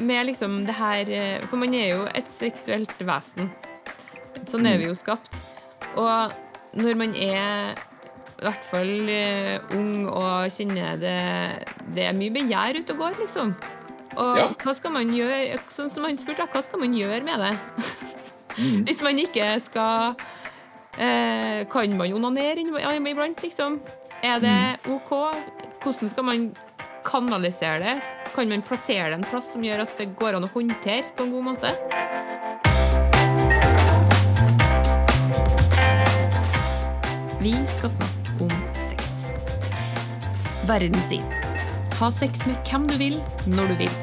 med liksom det her eh, For man er jo et seksuelt vesen. Sånn er vi jo skapt. Og når man er i hvert fall eh, ung og kjenner det Det er mye begjær ute og går, liksom. Og Ja. hva skal man gjøre Sånn som han spurte, hva skal man gjøre med det? Hvis man ikke skal eh, Kan man onanere iblant, liksom? Er det OK? Hvordan skal man kanalisere det? Kan man plassere det en plass som gjør at det går an å håndtere på en god måte? Vi skal snakke om sex. Verden sier ha sex med hvem du vil, når du vil.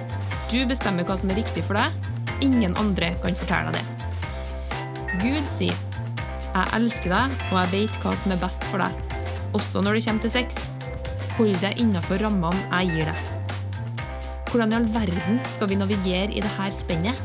Du bestemmer hva som er riktig for deg. Ingen andre kan fortelle deg det. Gud sier jeg elsker deg, og jeg vet hva som er best for deg. Også når det kommer til sex. Hold deg innafor rammene jeg gir deg. Hvordan i all verden skal vi navigere i dette spennet?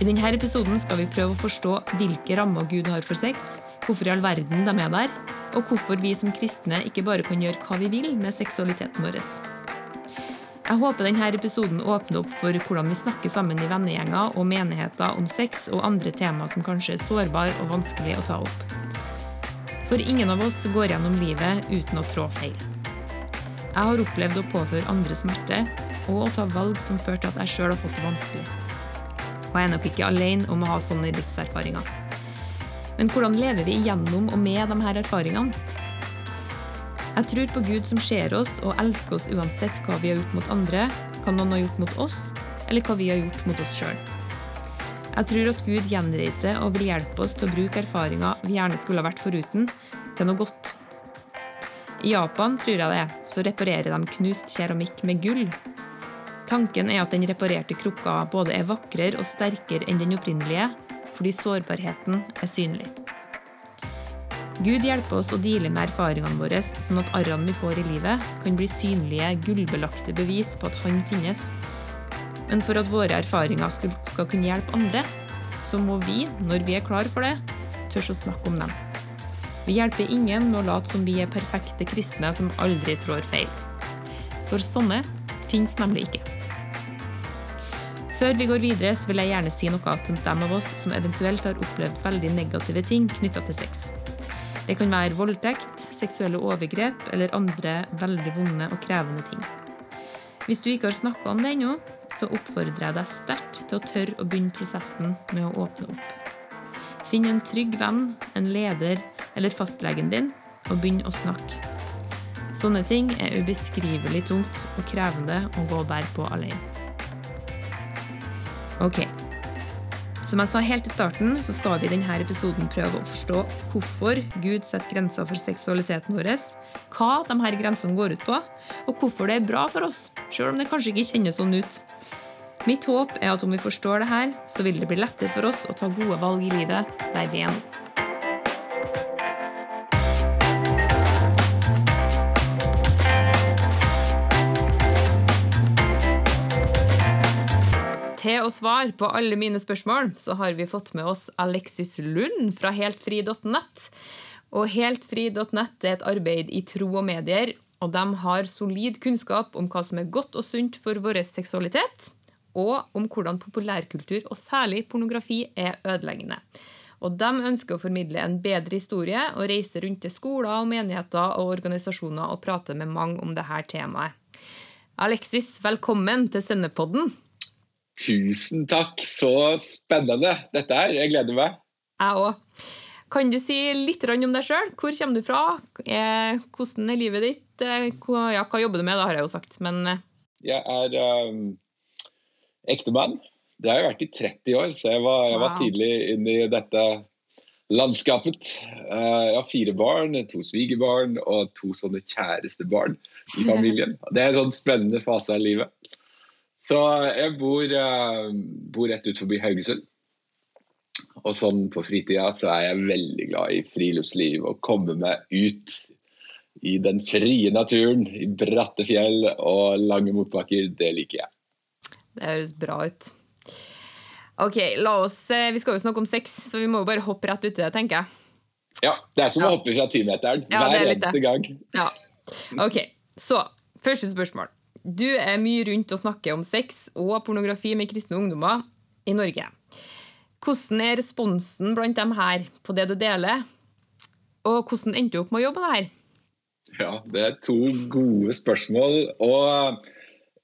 I denne episoden skal vi prøve å forstå hvilke rammer Gud har for sex, hvorfor i all verden de er der, og hvorfor vi som kristne ikke bare kan gjøre hva vi vil med seksualiteten vår. Jeg håper denne episoden åpner opp for hvordan vi snakker sammen i vennegjenger og menigheter om sex og andre temaer som kanskje er sårbare og vanskelig å ta opp. For ingen av oss går gjennom livet uten å trå feil. Jeg har opplevd å påføre andre smerte og å ta valg som fører til at jeg sjøl har fått det vanskelig. Og jeg er nok ikke alene om å ha sånne livserfaringer. Men hvordan lever vi igjennom og med de her erfaringene? Jeg tror på Gud som ser oss og elsker oss uansett hva vi har gjort mot andre, hva noen har gjort mot oss, eller hva vi har gjort mot oss sjøl. Jeg tror at Gud gjenreiser og vil hjelpe oss til å bruke erfaringer vi gjerne skulle ha vært foruten, til noe godt. I Japan, tror jeg det så reparerer de knust keramikk med gull. Tanken er at den reparerte krukka både er vakrere og sterkere enn den opprinnelige, fordi sårbarheten er synlig. Gud hjelper oss å deale med erfaringene våre, sånn at arrene vi får i livet, kan bli synlige, gullbelagte bevis på at Han finnes. Men for at våre erfaringer skal, kunne hjelpe andre, så må vi, når vi er klar for det, tørre å snakke om dem. Vi hjelper ingen med å late som vi er perfekte kristne som aldri trår feil. For sånne fins nemlig ikke. Før vi går videre, så vil jeg gjerne si noe til dem av oss som eventuelt har opplevd veldig negative ting knytta til sex. Det kan være voldtekt, seksuelle overgrep eller andre veldig vonde og krevende ting. Hvis du ikke har snakka om det ennå, så oppfordrer jeg deg sterkt til å tørre å begynne prosessen med å åpne opp. Finn en trygg venn, en leder eller fastlegen din, og begynn å snakke. Sånne ting er ubeskrivelig tungt og krevende å gå og bære på alene. Ok. Som jeg sa helt i starten, så skal vi i denne episoden prøve å forstå hvorfor Gud setter grenser for seksualiteten vår, hva de her grensene går ut på, og hvorfor det er bra for oss, selv om det kanskje ikke kjennes sånn ut. Mitt håp er at om vi forstår det her, så vil det bli lettere for oss å ta gode valg i livet der vi er nå. Til å svare på alle mine spørsmål så har vi fått med oss Alexis Lund fra heltfri.nett. Og Heltfri.nett er et arbeid i tro og medier, og de har solid kunnskap om hva som er godt og sunt for vår seksualitet, og om hvordan populærkultur, og særlig pornografi, er ødeleggende. Og De ønsker å formidle en bedre historie og reise rundt til skoler, og menigheter og organisasjoner og prate med mange om dette temaet. Alexis, velkommen til Sendepodden. Tusen takk. Så spennende dette er. Jeg gleder meg. Jeg òg. Kan du si litt om deg sjøl? Hvor kommer du fra? Eh, Hvordan er livet ditt? Eh, Hva, ja, hva jobber du med? Det har jeg jo sagt, men eh, Jeg er um, ektemann. Det har jeg vært i 30 år, så jeg var, jeg var Wow. tidlig inne i dette landskapet. Jeg har fire barn, to svigerbarn og to sånne kjærestebarn i familien. Det er en sånn spennende fase av livet. Så jeg bor, uh, bor rett ut forbi Haugesund. Og sånn på fritida så er jeg veldig glad i friluftsliv og komme meg ut i den frie naturen, i bratte fjell og lange motbakker. Det liker jeg. det høres bra ut. Ok, oss, eh, Vi skal jo snakke om sex, så vi må jo bare hoppe rett uti det, tenker jeg. Ja, Det er som å hoppe fra timeteren Ja, hver er eneste gang. Ja. Ok, Så, første spørsmål. Du er mye rundt og snakker om sex og pornografi med kristne ungdommer i Norge. Hvordan er responsen blant dem her på det du deler? Og hvordan endte du opp med å jobbe her? Ja, det er to gode spørsmål. Og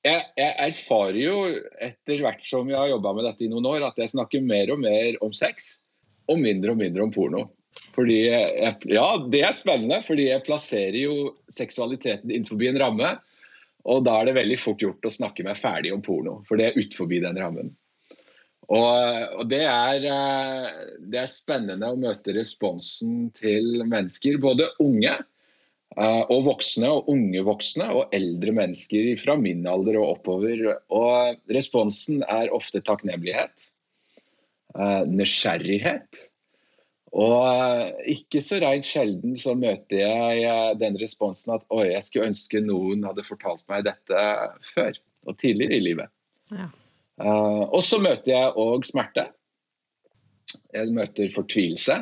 jeg, jeg erfarer jo etter hvert som jeg har jobba med dette i noen år, at jeg snakker mer og mer om sex og mindre og mindre om porno. Fordi jeg, ja, det er spennende, fordi jeg plasserer jo seksualiteten innenfor en ramme. Og da er det veldig fort gjort å snakke meg ferdig om porno, for det er utenfor den rammen. Og, og det, er, eh, det, er, spennende å møte responsen til mennesker, både unge eh, og voksne, og unge voksne og eldre mennesker fra min alder og oppover. Og responsen er ofte takknemlighet, eh, nysgjerrighet og ikke så rent sjelden så møter jeg den responsen at oi, jeg skulle ønske noen hadde fortalt meg dette før og tidligere i livet. Ja. Uh, og så møter jeg òg smerte. Jeg møter fortvilelse.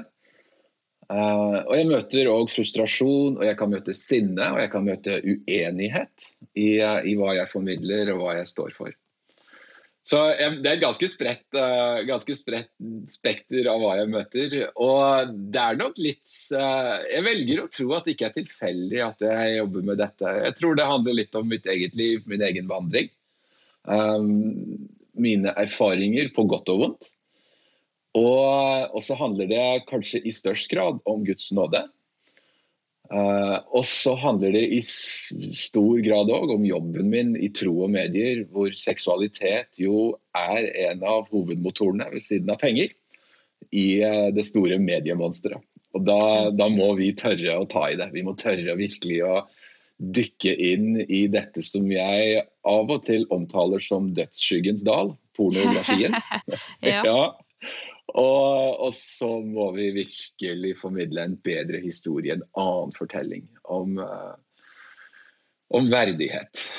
Uh, og jeg møter òg frustrasjon, og jeg kan møte sinne og jeg kan møte uenighet i, i hva jeg formidler og hva jeg står for. Så Det er et ganske spredt, uh, ganske spredt, spekter av hva jeg møter. Og det er nok litt uh, Jeg velger å tro at det ikke er tilfeldig at jeg jobber med dette. Jeg tror det handler litt om mitt eget liv, min egen vandring. Um, mine erfaringer på godt og vondt. Og så handler det kanskje i størst grad om Guds nåde. Uh, og så handler det i stor grad òg om jobben min i tro og medier, hvor seksualitet jo er en av hovedmotorene ved siden av penger i uh, det store mediemonsteret. Og da, da, må vi tørre å ta i det. Vi må tørre virkelig å dykke inn i dette som jeg av og til omtaler som dødsskyggens dal, pornografien. ja. ja. Og, og, så må vi virkelig formidle en bedre historie, en annen fortelling om, uh, om verdighet,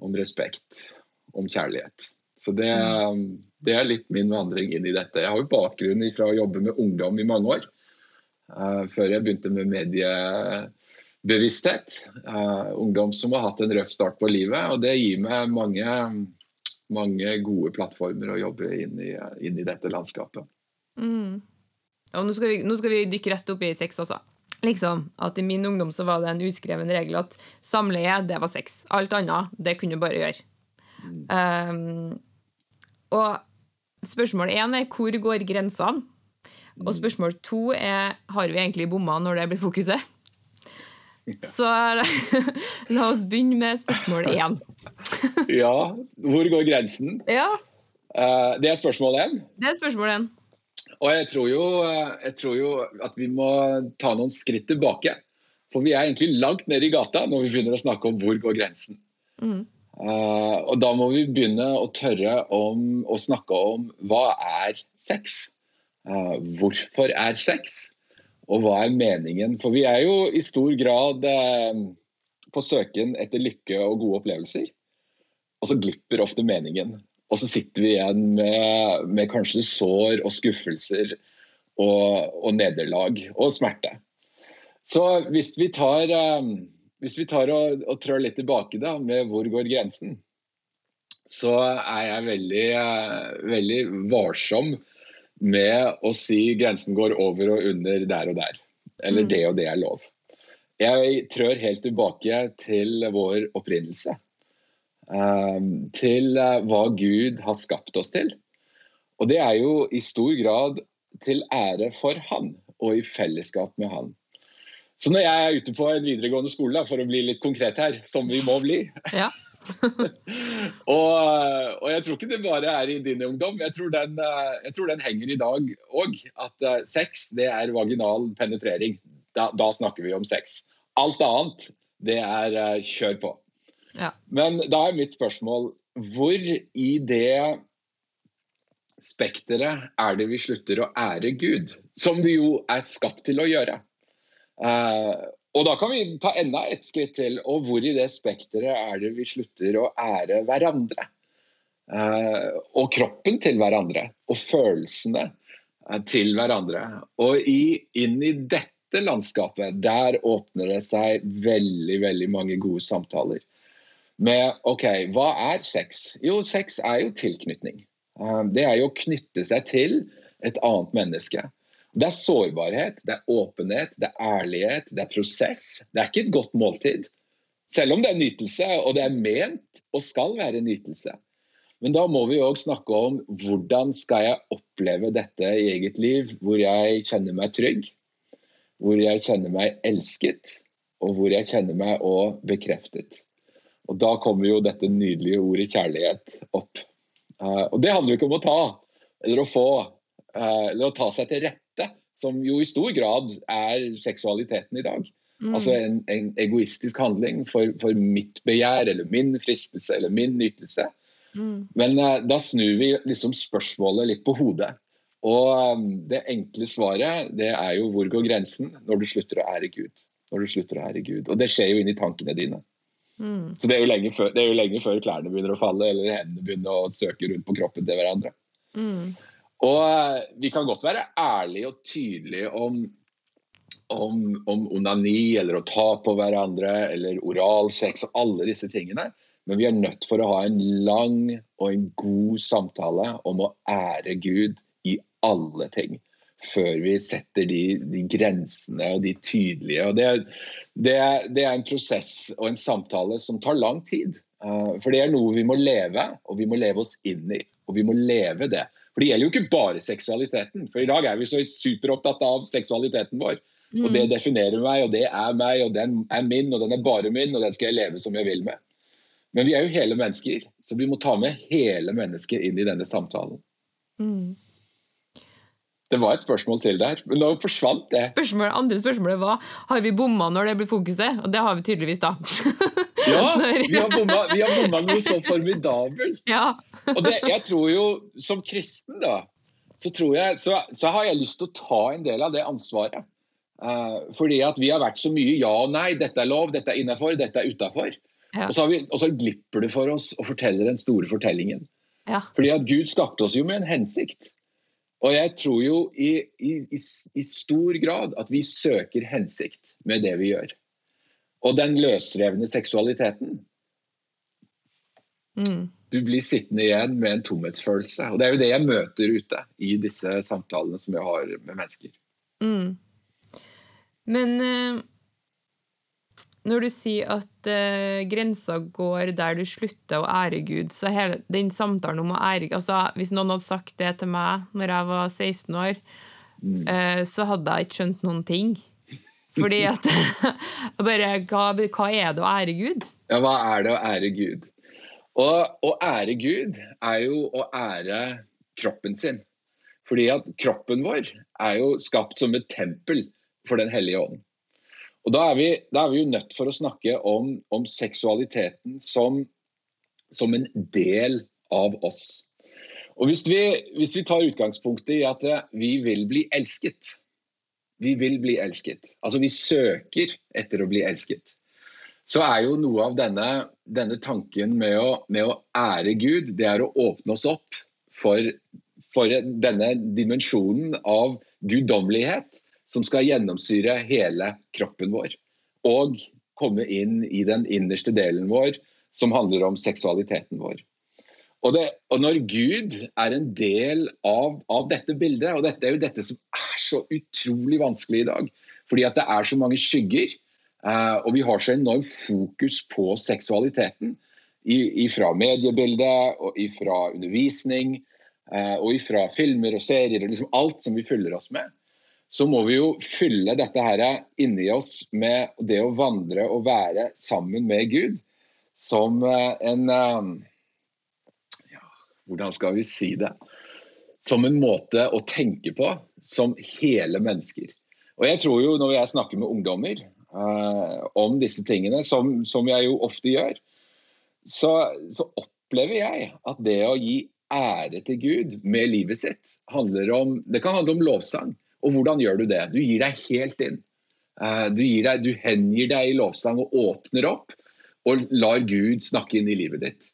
om respekt, om kjærlighet. Så det, det, er litt min vandring inn i dette. Jeg har jo bakgrunn fra å jobbe med ungdom i mange år. Uh, før jeg begynte med mediebevissthet. Uh, ungdom som har hatt en røff start på livet. Og det gir meg mange mange gode plattformer å jobbe inn i, inn i dette landskapet. Mm. Og nå skal, vi, nå skal, vi, dykke rett opp i sex, altså. Liksom, at I min ungdom så var det en utskreven regel at samleie, det var sex. Alt annet, det kunne du bare gjøre. Um, og spørsmål én er hvor går grensene? Og mm. spørsmål to er har vi egentlig bomma når det blir fokuset? Så la oss begynne med spørsmål én. ja, hvor går grensen? Ja. Uh, det er spørsmål én? Det er spørsmål én. Og jeg tror, jo, jeg tror, jo, at vi må ta noen skritt tilbake. For vi er egentlig langt nede i gata når vi begynner å snakke om hvor går grensen. Mm. Uh, og da må vi begynne å tørre om, å snakke om hva er sex? Uh, hvorfor er sex? Og hva er meningen? For vi er jo i stor grad uh, på søken etter lykke og gode opplevelser. Og så glipper ofte meningen. Og så sitter vi igjen med, med kanskje sår og skuffelser og, og, nederlag og smerte. Så hvis vi tar, eh, hvis vi tar og, og, trør litt tilbake da, med hvor går grensen, så er jeg veldig, eh, veldig varsom med å si grensen går over og under der og der. Eller mm. det og det er lov. Jeg trør helt tilbake til vår opprinnelse. Um, til uh, hva Gud har skapt oss til. Og det er jo i stor grad til ære for Han og i fellesskap med Han. Så når jeg er ute på en videregående skole, for å bli litt konkret her, som vi må bli, ja. og, og, jeg tror ikke det bare er i din ungdom. Jeg tror den, jeg tror den henger i dag òg. At sex, det er vaginal penetrering. Da, da, snakker vi om sex. Alt annet, det er kjør på. Ja. Men da er mitt spørsmål hvor i det spekteret er det vi slutter å ære Gud? Som vi jo er skapt til å gjøre. Uh, og da kan vi ta enda et skritt til. Og hvor i det spekteret er det vi slutter å ære hverandre? Uh, og kroppen til hverandre. Og følelsene eh, til hverandre. Og i, inn i dette landskapet, der åpner det seg veldig, veldig mange gode samtaler. Med OK, hva er sex? Jo, sex er jo tilknytning. Uh, det er jo å knytte seg til et annet menneske. Det er sårbarhet, det er åpenhet, det er ærlighet, det er prosess. Det er ikke et godt måltid. Selv om det er nytelse, og det er ment og skal være nytelse. Men da må vi òg snakke om hvordan skal jeg oppleve dette i eget liv, hvor jeg kjenner meg trygg, hvor jeg kjenner meg elsket, og hvor jeg kjenner meg òg bekreftet. Og Da kommer jo dette nydelige ordet kjærlighet opp. Uh, og Det handler jo ikke om å ta eller å få, uh, eller å ta seg til rette, som jo i stor grad er seksualiteten i dag. Mm. Altså en, en, egoistisk handling for, for mitt begjær eller min fristelse eller min nytelse. Mm. Men uh, da snur vi liksom spørsmålet litt på hodet. Og det enkle svaret det er jo hvor går grensen når du slutter å ære Gud. Når du slutter å ære Gud. Og det skjer jo inni tankene dine. Mm. Så det er, før, det er jo lenge før klærne begynner å falle eller hendene begynner å søke rundt på kroppen til hverandre. Mm. Og uh, vi kan godt være ærlige og tydelige om, om, om onani eller å ta på hverandre eller oral sex og alle disse tingene. Men vi er nødt for å ha en lang og en god samtale om å ære Gud i alle ting. Før vi setter de, de grensene og de tydelige. Og det, det, det, er en prosess og en samtale som tar lang tid. Uh, for det er noe vi må leve, og vi må leve oss inn i. Og vi må leve det. For det gjelder jo ikke bare seksualiteten. For i dag er vi så superopptatt av seksualiteten vår. Mm. Og det definerer meg, og det er meg, og den er min, og den er bare min, og den skal jeg leve som jeg vil med. Men vi er jo hele mennesker, så vi må ta med hele mennesket inn i denne samtalen. Mm. Det var et spørsmål til der, men nå forsvant det. Spørsmål, andre spørsmålet var har vi bomma når det blir fokuset, og det har vi tydeligvis da. ja, vi har bomma, vi har bomma noe så formidabelt. Ja. og det, jeg tror jo, som kristen, da, så, jeg, så, så, har jeg lyst til å ta en del av det ansvaret. Uh, fordi at vi har vært så mye ja og nei. Dette er lov, dette er innafor, dette er utafor. Ja. Og, så og, så glipper det for oss å fortelle den store fortellingen. Ja. Fordi at Gud skapte oss jo med en hensikt. Og jeg tror jo i, i, i, stor grad at vi søker hensikt med det vi gjør. Og den løsrevne seksualiteten mm. Du blir sittende igjen med en tomhetsfølelse. Og det er jo det jeg møter ute i disse samtalene som jeg har med mennesker. Mm. Men uh når du sier at uh, grensa går der du slutter å ære Gud, så hele den samtalen om å ære altså, Hvis noen hadde sagt det til meg når jeg var 16 år, uh, så hadde jeg ikke skjønt noen ting. Fordi at bare, hva, hva, er det å ære Gud? Ja, hva er det å ære Gud? Og å ære Gud er jo å ære kroppen sin. Fordi at kroppen vår er jo skapt som et tempel for Den hellige ånd. Og da er, vi, da er vi, jo nødt for å snakke om, om seksualiteten som, som, en del av oss. Og hvis vi, hvis vi, tar utgangspunktet i at vi vil bli elsket Vi vil bli elsket. Altså vi søker etter å bli elsket. Så er jo noe av denne, denne tanken med å, med å, ære Gud, det er å åpne oss opp for, for denne dimensjonen av guddommelighet som skal gjennomsyre hele kroppen vår. Og komme inn i den innerste delen vår, som handler om seksualiteten vår. Og, det, og når Gud er en del av, av, dette bildet, og dette er jo dette som er så utrolig vanskelig i dag, fordi at det er så mange skygger, uh, og vi har så enormt fokus på seksualiteten fra mediebildet og fra undervisning uh, og fra filmer og serier og liksom alt som vi fyller oss med så må vi jo fylle dette her inni oss med det å vandre og være sammen med Gud som eh, en eh, ja, Hvordan skal vi si det? Som en måte å tenke på som hele mennesker. Og jeg tror jo Når jeg snakker med ungdommer uh, om disse tingene, som, som, jeg jo ofte gjør, så, så opplever jeg at det å gi ære til Gud med livet sitt handler om, det kan handle om lovsang. Og hvordan gjør du det? Du gir deg helt inn. Eh, du, deg, du hengir deg i lovsang og åpner opp og lar Gud snakke inn i livet ditt.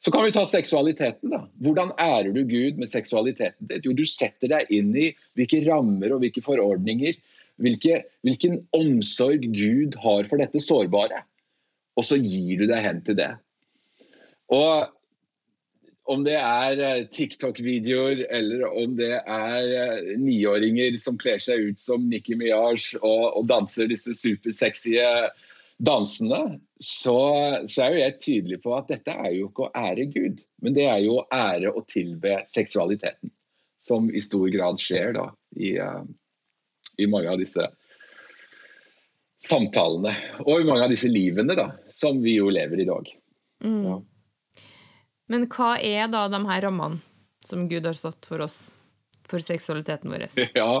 Så kan vi ta seksualiteten. da. Hvordan ærer du Gud med seksualiteten ditt? Jo, du setter deg inn i hvilke rammer og hvilke forordninger, hvilke, hvilken omsorg Gud har for dette sårbare. Og så gir du deg hen til det. Og om det er eh, TikTok-videoer, eller om det er eh, niåringer som kler seg ut som Nikki Minaj og, og danser disse supersexy dansene, så, så, er jo jeg tydelig på at dette er jo ikke å ære Gud, men det er jo å ære og tilbe seksualiteten. Som i stor grad skjer da i, i mange av disse samtalene. Og i mange av disse livene da, som vi jo lever i dag. Mm. Ja. Men hva er da de her rammene som Gud har satt for oss? For seksualiteten vår? Ja.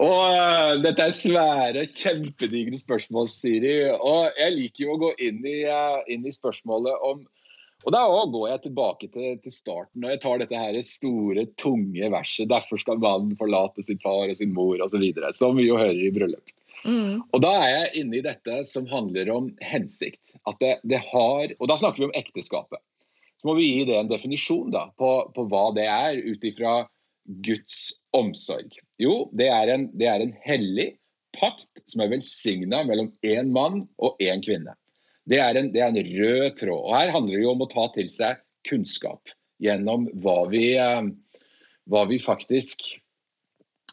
Og uh, dette er svære, kjempedigre spørsmål, Siri. Og jeg liker jo å gå inn i, uh, inn i spørsmålet om og Da går jeg tilbake til, til, starten, og jeg tar dette her store, tunge verset. Derfor skal mannen forlate sin far og sin mor osv., som vi jo hører i bryllup. Mm. Og Da er jeg inne i dette som handler om hensikt. At det, det har, og Da snakker vi om ekteskapet så må vi gi det en definisjon da, på, på hva det er, ut ifra Guds omsorg. Jo, det er en, det er en hellig pakt som er velsigna mellom én mann og én kvinne. Det er, en, det er, en, rød tråd. Og Her handler det jo om å ta til seg kunnskap gjennom hva vi, eh, hva vi faktisk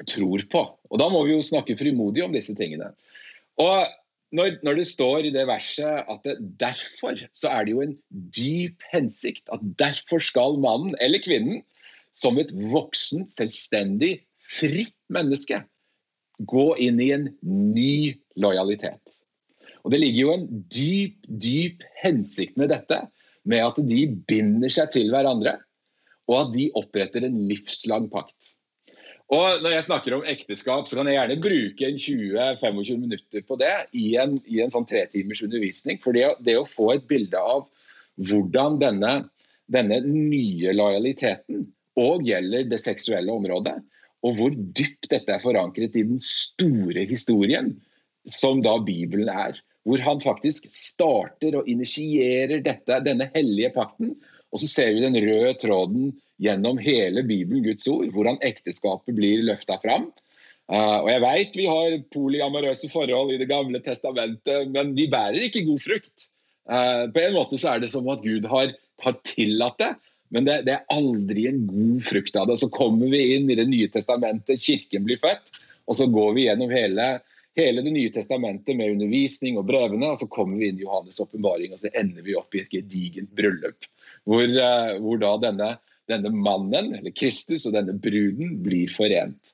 tror på. Og Da må vi jo snakke frimodig om disse tingene. Og når, når, det står i det verset at det, derfor så er det jo en dyp hensikt. At derfor skal mannen eller kvinnen som et voksent, selvstendig, fritt menneske gå inn i en ny lojalitet. Og Det ligger jo en dyp, dyp hensikt med dette, med at de binder seg til hverandre, og at de oppretter en livslang pakt. Og Når jeg snakker om ekteskap, så kan jeg gjerne bruke 20-25 minutter på det i en, i en sånn tretimers undervisning. For det, det, å få et bilde av hvordan denne, denne nye lojaliteten og gjelder det seksuelle området, og hvor dypt dette er forankret i den store historien som da Bibelen er. Hvor han faktisk starter og initierer dette, denne hellige pakten. Og så ser vi den røde tråden gjennom hele Bibelen, Guds ord, hvordan ekteskapet blir løfta fram. Uh, og jeg veit vi har polyamorøse forhold i Det gamle testamentet, men de bærer ikke god frukt. Uh, på en måte så er det som at Gud har, har tillatt det, men det, det, er aldri en god frukt av det. Og Så kommer vi inn i Det nye testamentet, kirken blir født, og så går vi gjennom hele, hele Det nye testamentet med undervisning og brevene, og så kommer vi inn i Johannes' åpenbaring, og så ender vi opp i et gedigent bryllup. Hvor, uh, hvor da denne denne mannen, eller Kristus, og denne bruden blir forent.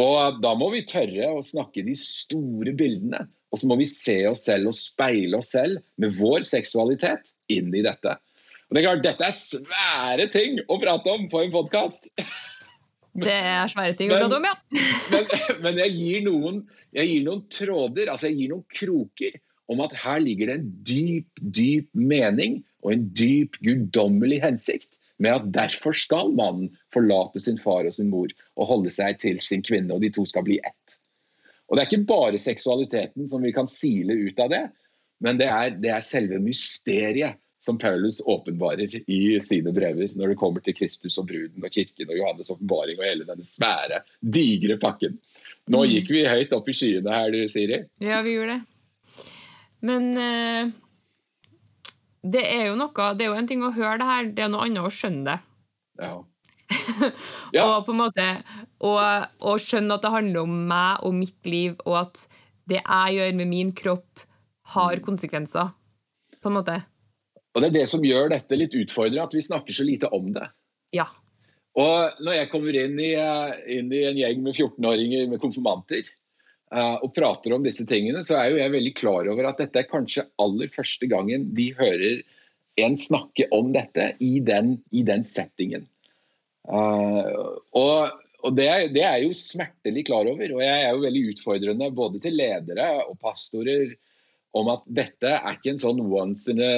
Og Da må vi tørre å snakke de store bildene. Og så må vi se oss selv og speile oss selv med vår seksualitet inn i dette. Og det er klart, Dette er svære ting å prate om på en podkast. Det er svære ting å prate om, ja. men, men jeg, gir noen, jeg gir noen tråder, altså jeg gir noen kroker om at her ligger det en dyp, dyp mening og en dyp guddommelig hensikt med at derfor skal mannen forlate sin far og sin mor og holde seg til sin kvinne, og de to skal bli ett. Og Det er ikke bare seksualiteten som vi kan sile ut av det, men det er, det er selve mysteriet som Paulus åpenbarer i sine brever når det kommer til Kristus og bruden og kirken og Johannes' åpenbaring og hele denne svære, digre pakken. Nå mm. gikk vi høyt opp i skyene her, du, Siri. Ja, vi gjorde det. Men eh, det er jo noe Det er jo en ting å høre det her, det er noe annet å skjønne det. Ja. ja. og på en måte og, skjønne at det handler om meg og mitt liv, og at det jeg gjør med min kropp, har konsekvenser. På en måte. Og Det er det som gjør dette litt utfordrende, at vi snakker så lite om det. Ja. Og når jeg kommer inn i, eh, inn i en gjeng med 14-åringer med konfirmanter, og prater om disse tingene, så er jo jeg veldig klar over at dette er kanskje aller første gangen de hører en snakke om dette i den, i den settingen. Uh, og, og det, er, det, er jeg jo smertelig klar over, og jeg er jo veldig utfordrende både til ledere og pastorer om at dette er ikke en sånn once, in a,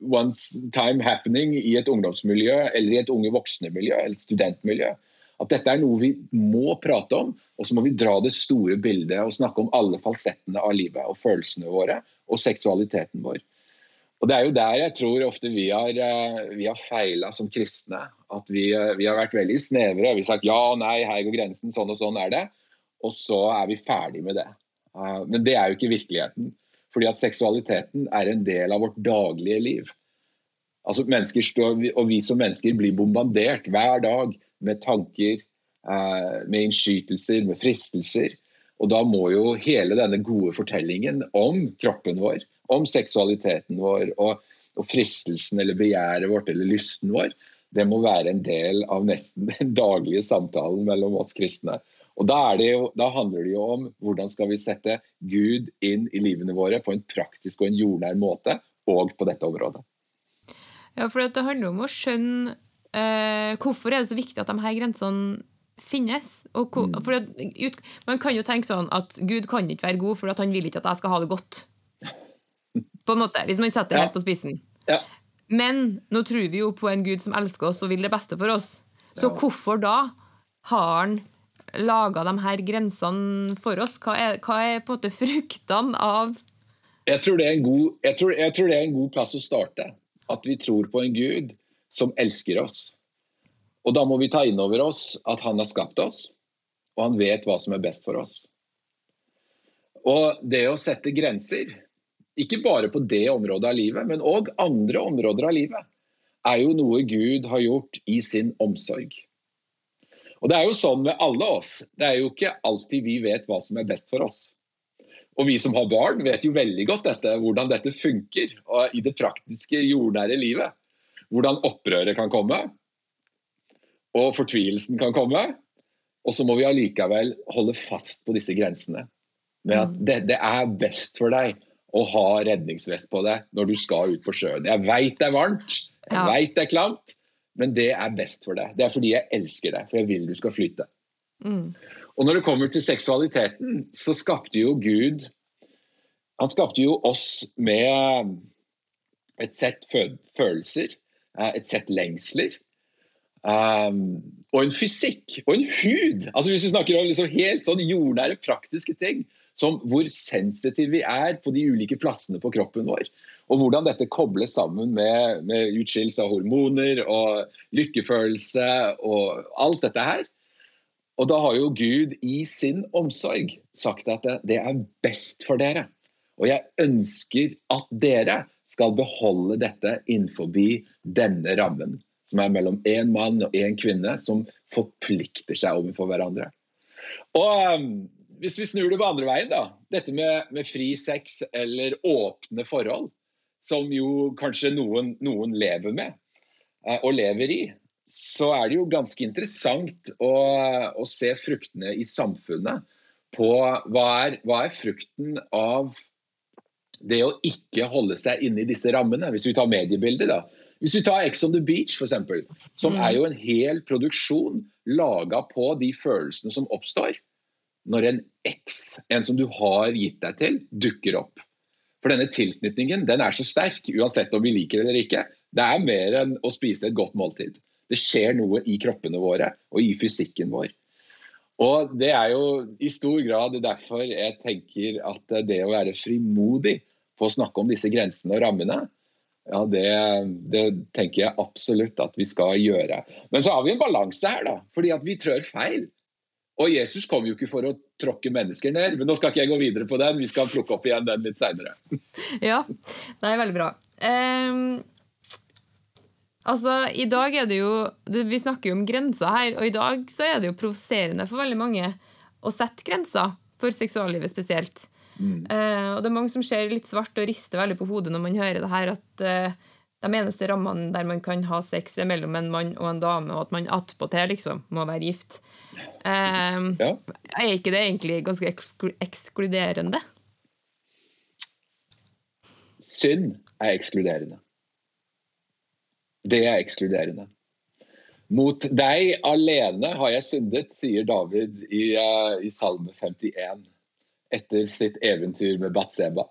once time happening i et ungdomsmiljø eller i et unge voksne-miljø eller et studentmiljø. At dette er noe vi må prate om, og så må vi dra det store bildet og snakke om alle falsettene av livet og følelsene våre og seksualiteten vår. Og Det er jo der jeg tror ofte vi har, eh, vi har feila som kristne. At vi, eh, vi, har vært veldig snevre. Vi har sagt ja og nei, her går grensen, sånn og sånn er det. Og så er vi ferdig med det. Eh, men det er jo ikke virkeligheten. Fordi at seksualiteten er en del av vårt daglige liv. Altså står, og vi som mennesker blir bombardert hver dag med tanker, eh, med innskytelser, med fristelser. Og da må jo hele denne gode fortellingen om kroppen vår, om seksualiteten vår og, og fristelsen eller begjæret vårt eller lysten vår, det må være en del av nesten den daglige samtalen mellom oss kristne. Og da, jo, da, handler det jo om hvordan skal vi sette Gud inn i livene våre på en praktisk og en jordnær måte, og på dette området. Ja, for det handler om å skjønne eh, hvorfor er det så viktig at de her grensene finnes. Og, mm. for det, man kan jo tenke sånn at Gud kan ikke være god, for han vil ikke at jeg skal ha det godt. På en måte, Hvis man setter det ja. helt på spissen. Ja. Men nå tror vi jo på en Gud som elsker oss og vil det beste for oss. Så ja. hvorfor da har han laga de her grensene for oss? Hva er, hva er på en måte fruktene av jeg tror, god, jeg, tror, jeg tror, det er en god plass å starte. At vi tror på en Gud som elsker oss. Og da må vi ta inn over oss at han har skapt oss, og han vet hva som er best for oss. Og det å sette grenser ikke bare på det området av livet, men òg andre områder av livet, er jo noe Gud har gjort i sin omsorg. Og Det er jo sånn med alle oss. Det er jo ikke alltid vi vet hva som er best for oss. Og vi som har barn, vet jo veldig godt dette, hvordan dette funker i det praktiske, jordnære livet. Hvordan opprøret kan komme, og fortvilelsen kan komme. Og så må vi allikevel holde fast på disse grensene. Med at det, det er best for deg å ha redningsvest på deg når du skal ut på sjøen. Jeg veit det er varmt, jeg ja. veit det er klamt, men det er best for deg. Det er fordi jeg elsker deg, for jeg vil du skal flyte. Mm. Og når det kommer til seksualiteten, så skapte jo Gud Han skapte jo oss med et sett følelser, et sett lengsler. Um, og en fysikk og en hud. Altså Hvis vi snakker om liksom helt sånn jordnære, praktiske ting, som hvor sensitive vi er på de ulike plassene på kroppen vår. Og hvordan dette kobles sammen med, med utskillelse av hormoner og lykkefølelse og alt dette her. Og da har jo Gud i sin omsorg sagt at det, det er best for dere. Og jeg ønsker at dere skal beholde dette innenfor denne rammen, som er mellom én mann og én kvinne, som forplikter seg overfor hverandre. Og um, hvis vi snur det på andre veien, da. Dette med, med, fri sex eller åpne forhold, som jo kanskje noen, noen lever med eh, og lever i, så er det jo ganske interessant å, å se fruktene i samfunnet på hva er, hva er frukten av det å ikke holde seg inne i disse rammene. Hvis vi tar mediebildet, da. Hvis vi tar Ex on the Beach, f.eks., som er jo en hel produksjon laga på de følelsene som oppstår når en eks, en som du har gitt deg til, dukker opp. For denne tilknytningen den er så sterk, uansett om vi liker det eller ikke. Det er mer enn å spise et godt måltid. Det skjer noe i kroppene våre og i fysikken vår. Og Det er jo i stor grad derfor jeg tenker at det å være frimodig på å snakke om disse grensene og rammene, ja, det, det, tenker jeg absolutt at vi skal gjøre. Men så har vi en balanse her, da. Fordi at vi trør feil. Og Jesus kom jo ikke for å tråkke mennesker ned, men nå skal ikke jeg gå videre på den. Vi skal plukke opp igjen den litt seinere. ja, det er veldig bra. Um, altså, i dag er det jo Vi snakker jo om grenser her, og i dag så er det jo provoserende for veldig mange å sette grenser for seksuallivet spesielt. Mm. Uh, og det er mange som ser litt svart og rister veldig på hodet når man hører det her, at uh, de eneste rammene der man kan ha sex, er mellom en mann og en dame, og at man attpåtil liksom må være gift. Uh, ja. Er ikke det egentlig ganske eksklu ekskluderende? Synd er ekskluderende. Det er ekskluderende. Mot deg alene har jeg syndet, sier David i, uh, i Salme 51 etter sitt eventyr med Batseba.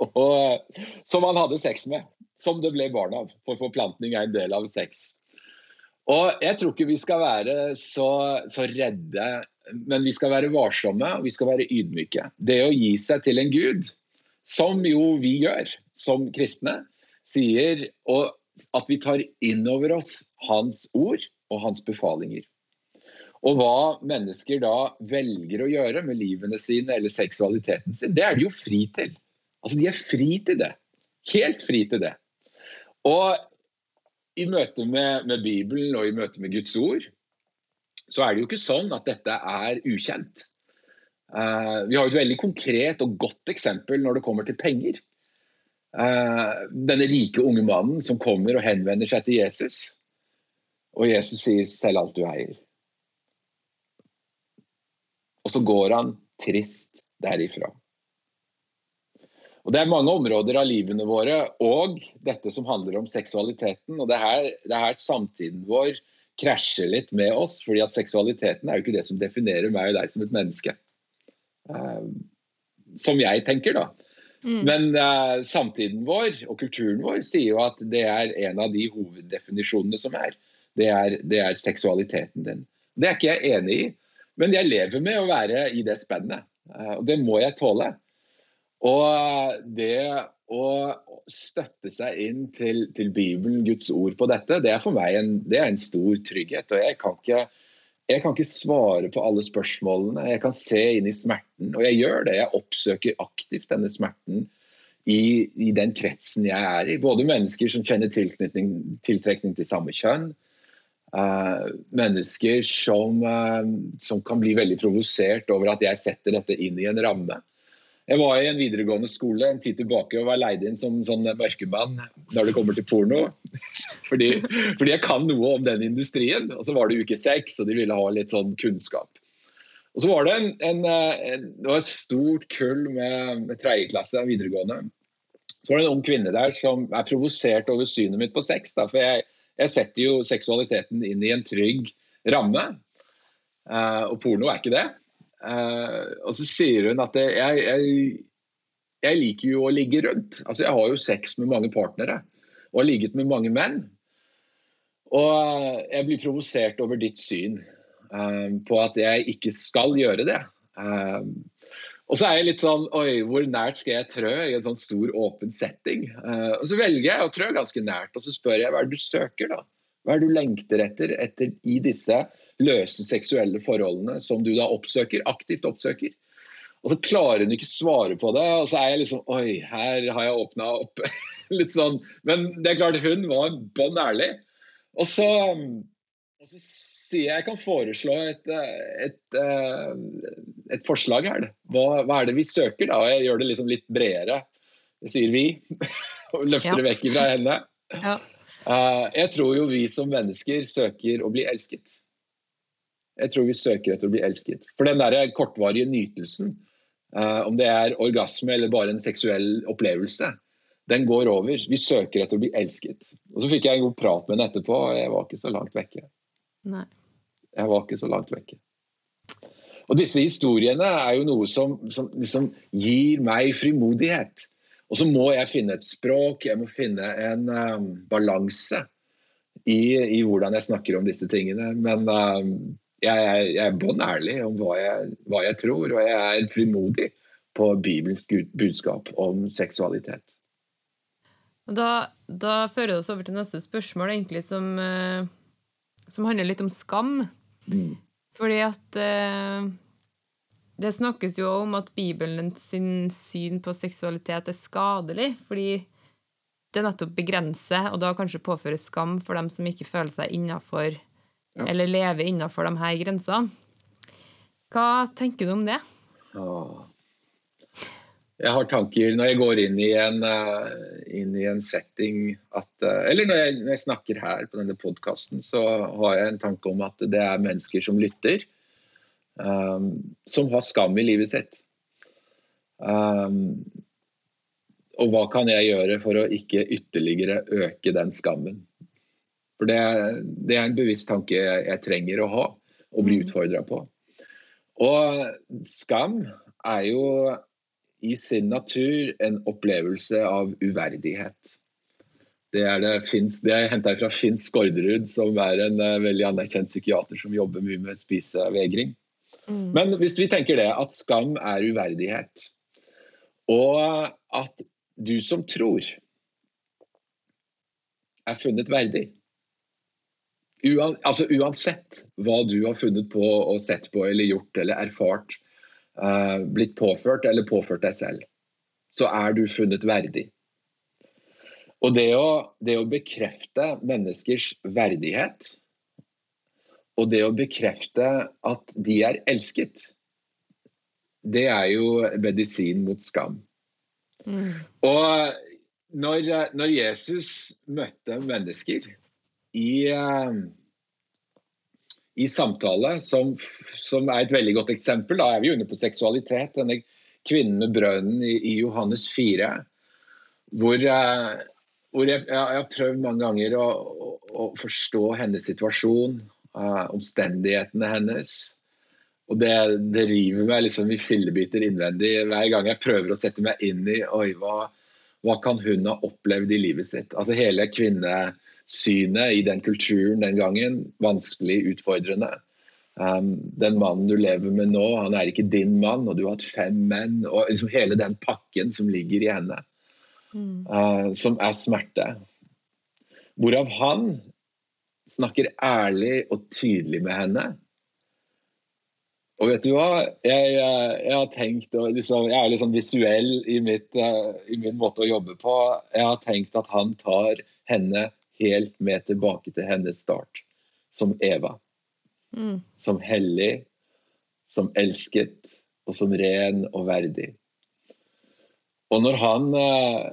Og, som han hadde sex med, som det ble barn av. For forplantning er en del av sex. Og jeg tror ikke vi skal være så, så, redde, men vi skal være varsomme og vi skal være ydmyke. Det å gi seg til en gud, som jo vi gjør som kristne, sier at vi tar inn over oss hans ord og hans befalinger. Og hva mennesker da velger å gjøre med livene sine eller seksualiteten sin, det er de jo fri til. Altså, De er fri til det. Helt fri til det. Og i møte med, med, Bibelen og i møte med Guds ord, så er det jo ikke sånn at dette er ukjent. Uh, vi har et veldig konkret og godt eksempel når det kommer til penger. Uh, denne rike unge mannen som kommer og henvender seg til Jesus. Og Jesus sier 'selg alt du eier'. Og så går han trist derifra. Og Det er mange områder av livene våre og dette som handler om seksualiteten. og Det er her, det er her samtiden vår krasjer litt med oss, fordi at seksualiteten er jo ikke det som definerer meg og deg som et menneske. Uh, som jeg tenker, da. Mm. Men uh, samtiden vår og kulturen vår sier jo at det er en av de hoveddefinisjonene som er. Det er, det er seksualiteten din. Det er ikke jeg enig i, men jeg lever med å være i det spennet. Uh, og det må jeg tåle. Og det å støtte seg inn til, til, Bibelen, Guds ord på dette, det er for meg en, er en stor trygghet. og jeg kan, ikke, jeg kan ikke svare på alle spørsmålene. Jeg kan se inn i smerten, og jeg gjør det. Jeg oppsøker aktivt denne smerten i, i den kretsen jeg er i. Både mennesker som kjenner tiltrekning til samme kjønn, uh, mennesker som, uh, som kan bli veldig provosert over at jeg setter dette inn i en ramme. Jeg var i en videregående skole en tid tilbake og var leid inn som sånn mørkemann når det kommer til porno. Fordi, fordi, jeg kan noe om den industrien. Og så var det uke seks, og de ville ha litt sånn kunnskap. Og så var det en, en, en det var et stort kull med, med tredjeklasse videregående. Så var det en ung kvinne der som er provosert over synet mitt på sex. Da, for jeg, jeg, setter jo seksualiteten inn i en trygg ramme. Uh, og porno er ikke det. Uh, og så sier hun at jeg, jeg, jeg, liker jo å ligge rundt. Altså Jeg har jo sex med mange partnere og har ligget med mange menn. Og uh, jeg blir provosert over ditt syn uh, på at jeg ikke skal gjøre det. og så er jeg litt sånn Oi, hvor nært skal jeg trø i en sånn stor, åpen setting? og så velger jeg å trø ganske nært, og så spør jeg hva er det du søker, da? Hva er det du lengter etter, etter i disse løse seksuelle forholdene som du da oppsøker, aktivt oppsøker? Og så klarer hun ikke svare på det, og så er jeg liksom Oi, her har jeg åpna opp. Litt sånn. Men det er klart, hun var bånn ærlig. Og så, og så sier jeg jeg kan foreslå et, et, et, forslag her. Hva, hva, er det vi søker, da? Og jeg gjør det liksom litt bredere. Det sier vi. Og løfter det vekk fra henne. Ja. Uh, jeg tror jo vi som mennesker søker å bli elsket. Jeg tror vi søker etter å bli elsket. For den der kortvarige nytelsen, uh, om det er orgasme eller bare en seksuell opplevelse, den går over. Vi søker etter å bli elsket. Og Så fikk jeg en god prat med henne etterpå, og jeg var ikke så langt vekke. Nei. Jeg var ikke så langt vekke. Og disse historiene er jo noe som, som liksom gir meg frimodighet. Og så må jeg finne et språk, jeg må finne en um, balanse i, i, hvordan jeg snakker om disse tingene. Men um, jeg, jeg, jeg, er bånn ærlig om hva jeg, hva jeg, tror, og jeg er frimodig på Bibelens budskap om seksualitet. Da, da fører det oss over til neste spørsmål, egentlig, som, uh, som handler litt om skam. Mm. Fordi at uh, det snakkes jo om at Bibelen sin syn på seksualitet er skadelig, fordi det nettopp begrenser, og da kanskje påfører skam for dem som ikke føler seg innafor, ja. eller leve innafor de her grensene. Hva tenker du om det? Jeg har tanker når jeg går inn i en, uh, inn i en setting at uh, Eller når jeg, når jeg, snakker her på denne podkasten, så har jeg en tanke om at det er mennesker som lytter um, som har skam i livet sitt. Um, og hva kan jeg gjøre for å ikke ytterligere øke den skammen? For det, det er en bevisst tanke jeg, jeg, trenger å ha og bli mm. utfordra på. Og skam er jo i sin natur en opplevelse av uverdighet. Det er, det, Finns, det er henta fra Finn Skårderud, som er en uh, veldig anerkjent psykiater som jobber mye med spisevegring. Mm. Men hvis vi tenker det, at skam er uverdighet, og at du som tror er funnet verdig Uan, altså Uansett hva du har funnet på og sett på eller gjort eller erfart, uh, blitt påført eller påført deg selv, så er du funnet verdig. Og det å, det å bekrefte menneskers verdighet, og det å bekrefte at de er elsket, det er jo medisin mot skam. Mm. Og når, når Jesus møtte mennesker i, eh, i samtale, som, som, er et veldig godt eksempel, da er vi inne på seksualitet. Denne kvinnen med brønnen i, i Johannes 4, hvor, eh, hvor jeg, jeg, har prøvd mange ganger å, å, å forstå hennes situasjon, uh, omstendighetene hennes. Og det, det river meg liksom i fillebiter innvendig hver gang jeg prøver å sette meg inn i oi, hva, hva kan hun ha opplevd i livet sitt? Altså Hele kvinnesynet i den kulturen den gangen, vanskelig, utfordrende. Um, den mannen du lever med nå, han er ikke din mann, og du har hatt fem menn. og liksom Hele den pakken som ligger i henne, mm. uh, som er smerte. Hvorav han snakker ærlig og tydelig med henne og vet du hva? Jeg, jeg har tenkt, liksom, jeg er litt sånn visuell i, mitt, uh, i, min måte å jobbe på. Jeg har tenkt at han tar henne helt med tilbake til hennes start, som Eva. Mm. Som hellig, som elsket, og som ren og verdig. Og når han, uh,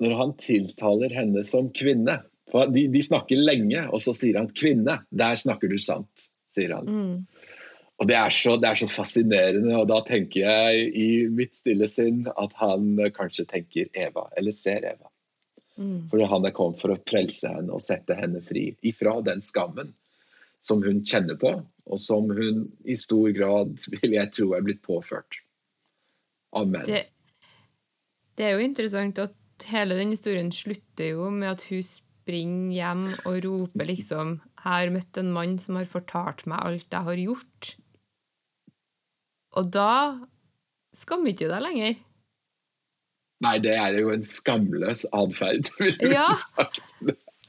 når han tiltaler henne som kvinne de, de, snakker lenge, og så sier han 'kvinne'. Der snakker du sant, sier han. Mm. Og det er, så, det er, så, fascinerende, og da tenker jeg i mitt stille sinn at han kanskje tenker Eva, eller ser Eva. Mm. For han er kommet for å frelse henne og sette henne fri ifra den skammen som hun kjenner på, og som hun i stor grad vil jeg tro er blitt påført av menn. Det, det er jo interessant at hele den historien slutter jo med at hun springer hjem og roper liksom 'Jeg har møtt en mann som har fortalt meg alt jeg har gjort'. Og da skammer ikke du deg lenger. Nei, det er jo en skamløs atferd, ja.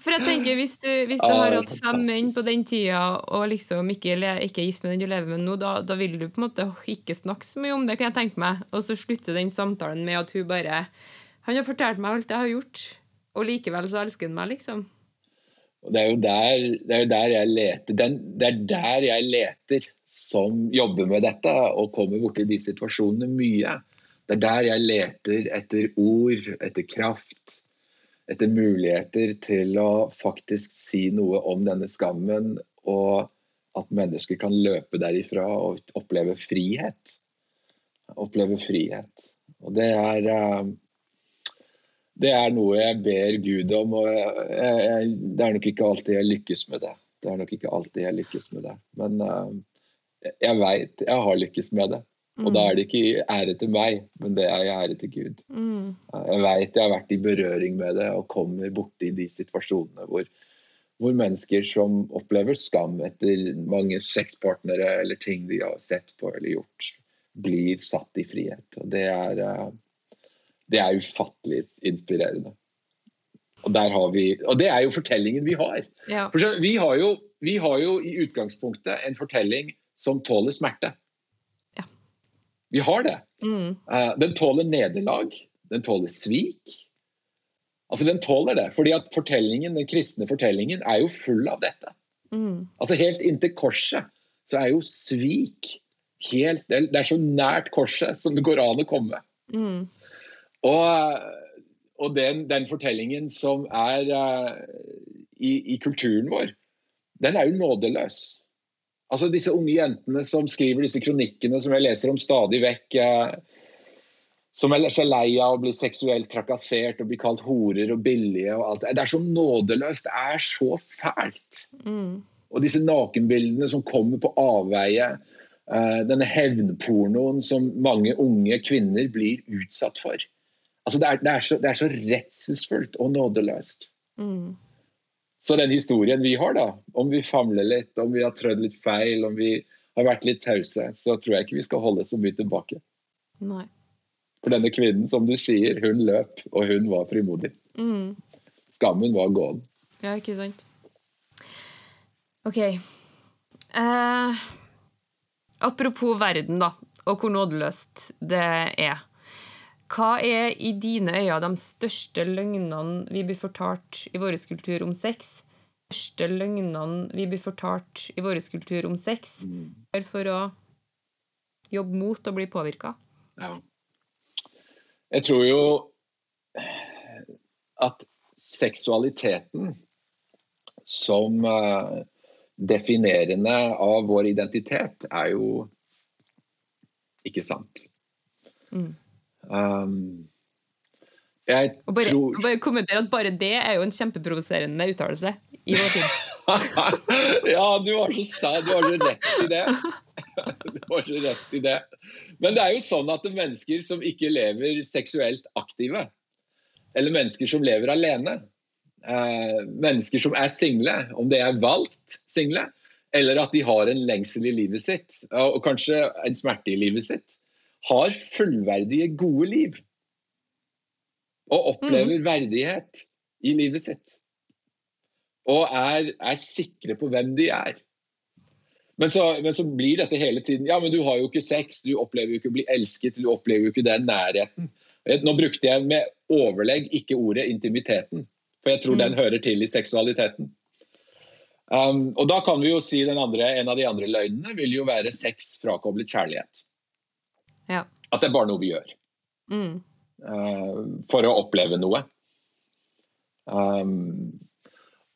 For jeg tenker, Hvis du, hvis du har hatt fem menn på den tida og liksom ikke, ikke er gift med den du lever med nå, da, da, vil du på en måte ikke snakke så mye om det, kan jeg tenke meg. Og så slutter den samtalen med at hun bare Han har fortalt meg alt jeg har gjort, og likevel så elsker han meg, liksom. Det er jo der, det er jo der jeg leter. Den, det er der jeg leter som jobber med dette og kommer borti de situasjonene mye. Det er der jeg leter etter ord, etter kraft, etter muligheter til å faktisk si noe om denne skammen, og at mennesker kan løpe derifra og oppleve frihet. Oppleve frihet. Og det er eh, det er noe jeg ber Gud om. og jeg, jeg, Det er nok ikke alltid jeg lykkes med det. Det er nok ikke alltid jeg lykkes med det. Men uh, jeg veit jeg har lykkes med det. Og mm. da er det ikke ære til meg, men det er ære til Gud. Mm. Jeg veit jeg har vært i berøring med det og kommer borti de situasjonene hvor, hvor mennesker som opplever skam etter mange sexpartnere eller ting de har sett på eller gjort, blir satt i frihet. Og det er uh, det er ufattelig inspirerende. Og, vi, og, det er jo fortellingen vi har. Ja. For vi har, jo, vi har, jo, i utgangspunktet en fortelling som tåler smerte. Vi har det. Mm. Uh, den tåler nederlag. Den tåler svik. Altså Den tåler det. fordi at fortellingen, Den kristne fortellingen er jo full av dette. Mm. Altså Helt inntil korset så er jo svik helt, Det er så nært korset som det går an å komme. Mm. Og, og den, den, fortellingen som er uh, i, i, kulturen vår, den er jo nådeløs. Altså Disse unge jentene som skriver disse kronikkene som jeg leser om stadig vekk, eh, som er så lei av å bli seksuelt trakassert og bli kalt horer og billige. og alt. Det er så nådeløst. Det er så fælt. Mm. Og disse nakenbildene som kommer på avveie. Uh, denne hevnpornoen som mange unge kvinner blir utsatt for. Altså det, er, det, er så, det, er, så, redselsfullt og nådeløst. Mm. Så den historien vi har, da, om vi famler litt, om vi har trødd litt feil, om vi har vært litt tause, så tror jeg ikke vi skal holde så mye tilbake. Nei. For denne kvinnen, som du sier, hun løp, og hun var frimodig. Mm. Skammen var gåen. Ja, ikke sant. OK. Eh, apropos verden, da, og hvor nådeløst det er. Hva er i dine øyne de største løgnene vi blir fortalt i vår kultur om sex? De største løgnene vi blir fortalt i vår kultur om sex? For å jobbe mot å bli påvirka? Ja. Jeg tror jo at seksualiteten som uh, definerende av vår identitet er jo ikke sant. Mm. Um, jeg Og bare, tror bare kommentere at bare det er jo en kjempeprovoserende uttalelse i vår tid. ja, du har så sa, du har så rett i det. Du har så rett i det. Men det er jo sånn at det er mennesker som ikke lever seksuelt aktive, eller mennesker som lever alene, eh, mennesker som er single, om det er valgt single, eller at de har en lengsel i livet sitt, og kanskje en smerte i livet sitt, har fullverdige, gode liv. Og opplever verdighet i livet sitt. Og er, er sikre på hvem de er. Men så, men så, blir dette hele tiden Ja, men du har jo ikke sex, du opplever jo ikke å bli elsket, du opplever jo ikke den nærheten. Nå brukte jeg med overlegg ikke ordet intimiteten, for jeg tror mm. den hører til i seksualiteten. Um, og da kan vi jo si andre, En av de andre løgnene vil jo være sex frakoblet kjærlighet. Ja. At det er bare noe vi gjør. Mm. Uh, for å oppleve noe. Um,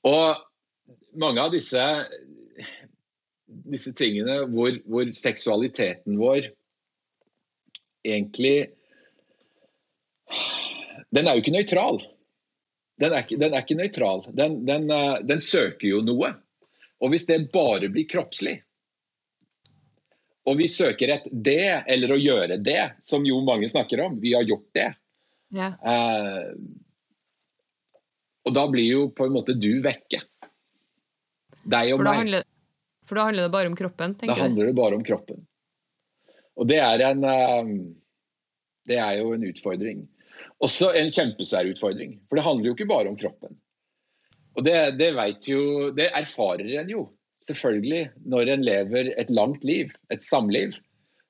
og mange av disse, disse tingene hvor, hvor, seksualiteten vår egentlig Den er jo ikke nøytral. Den er, den er ikke nøytral. Den, den, uh, den, søker jo noe. Og hvis det bare blir kroppslig, og vi søker et det, eller å gjøre det, som jo mange snakker om, vi har gjort det, ja. uh, og da blir jo på en måte du vekke. Deg og for meg. Handler, for da handler det bare om kroppen? tenker? Da handler det bare om kroppen. Og det er en eh, Det er jo en utfordring. Også en kjempesvær utfordring. For det handler jo ikke bare om kroppen. Og det, det vet jo Det erfarer en jo, selvfølgelig, når en lever et langt liv, et samliv.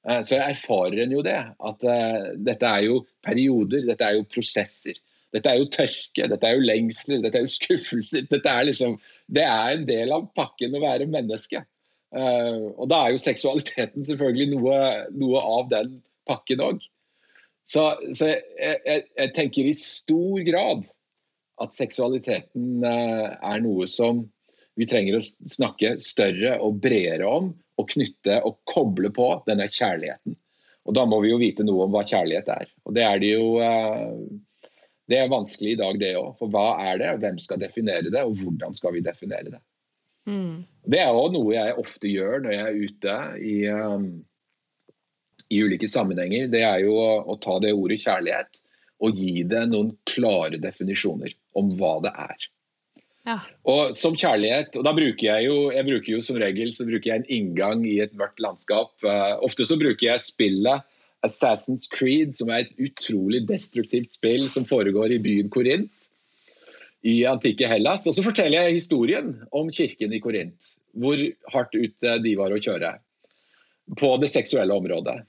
Eh, så erfarer en jo det. At uh, dette er jo perioder, dette er jo prosesser. Dette er jo tørke, dette er jo lengsler, dette er jo skuffelser. Er liksom, det er en del av pakken å være menneske. Uh, og da er jo seksualiteten selvfølgelig noe, noe av den pakken òg. Så, så jeg, jeg, jeg, tenker i stor grad at seksualiteten er noe som vi trenger å snakke større og bredere om, og knytte og koble på denne kjærligheten. Og da må vi jo vite noe om hva kjærlighet er. Og det er det jo uh, det er vanskelig i dag, det òg. For hva er det, hvem skal definere det, og hvordan skal vi definere det? Mm. Det er òg noe jeg ofte gjør når jeg er ute i, um, i ulike sammenhenger. Det er jo å, å, ta det ordet kjærlighet og gi det noen klare definisjoner om hva det er. Ja. Og som kjærlighet, og da bruker jeg jo jeg bruker jo som regel så bruker jeg en inngang i et mørkt landskap. Uh, ofte så bruker jeg spillet Assassin's Creed, som er et utrolig destruktivt spill som foregår i byen Korint i antikke Hellas. Og så forteller jeg historien om kirken i Korint. Hvor hardt ute de var å kjøre på det seksuelle området.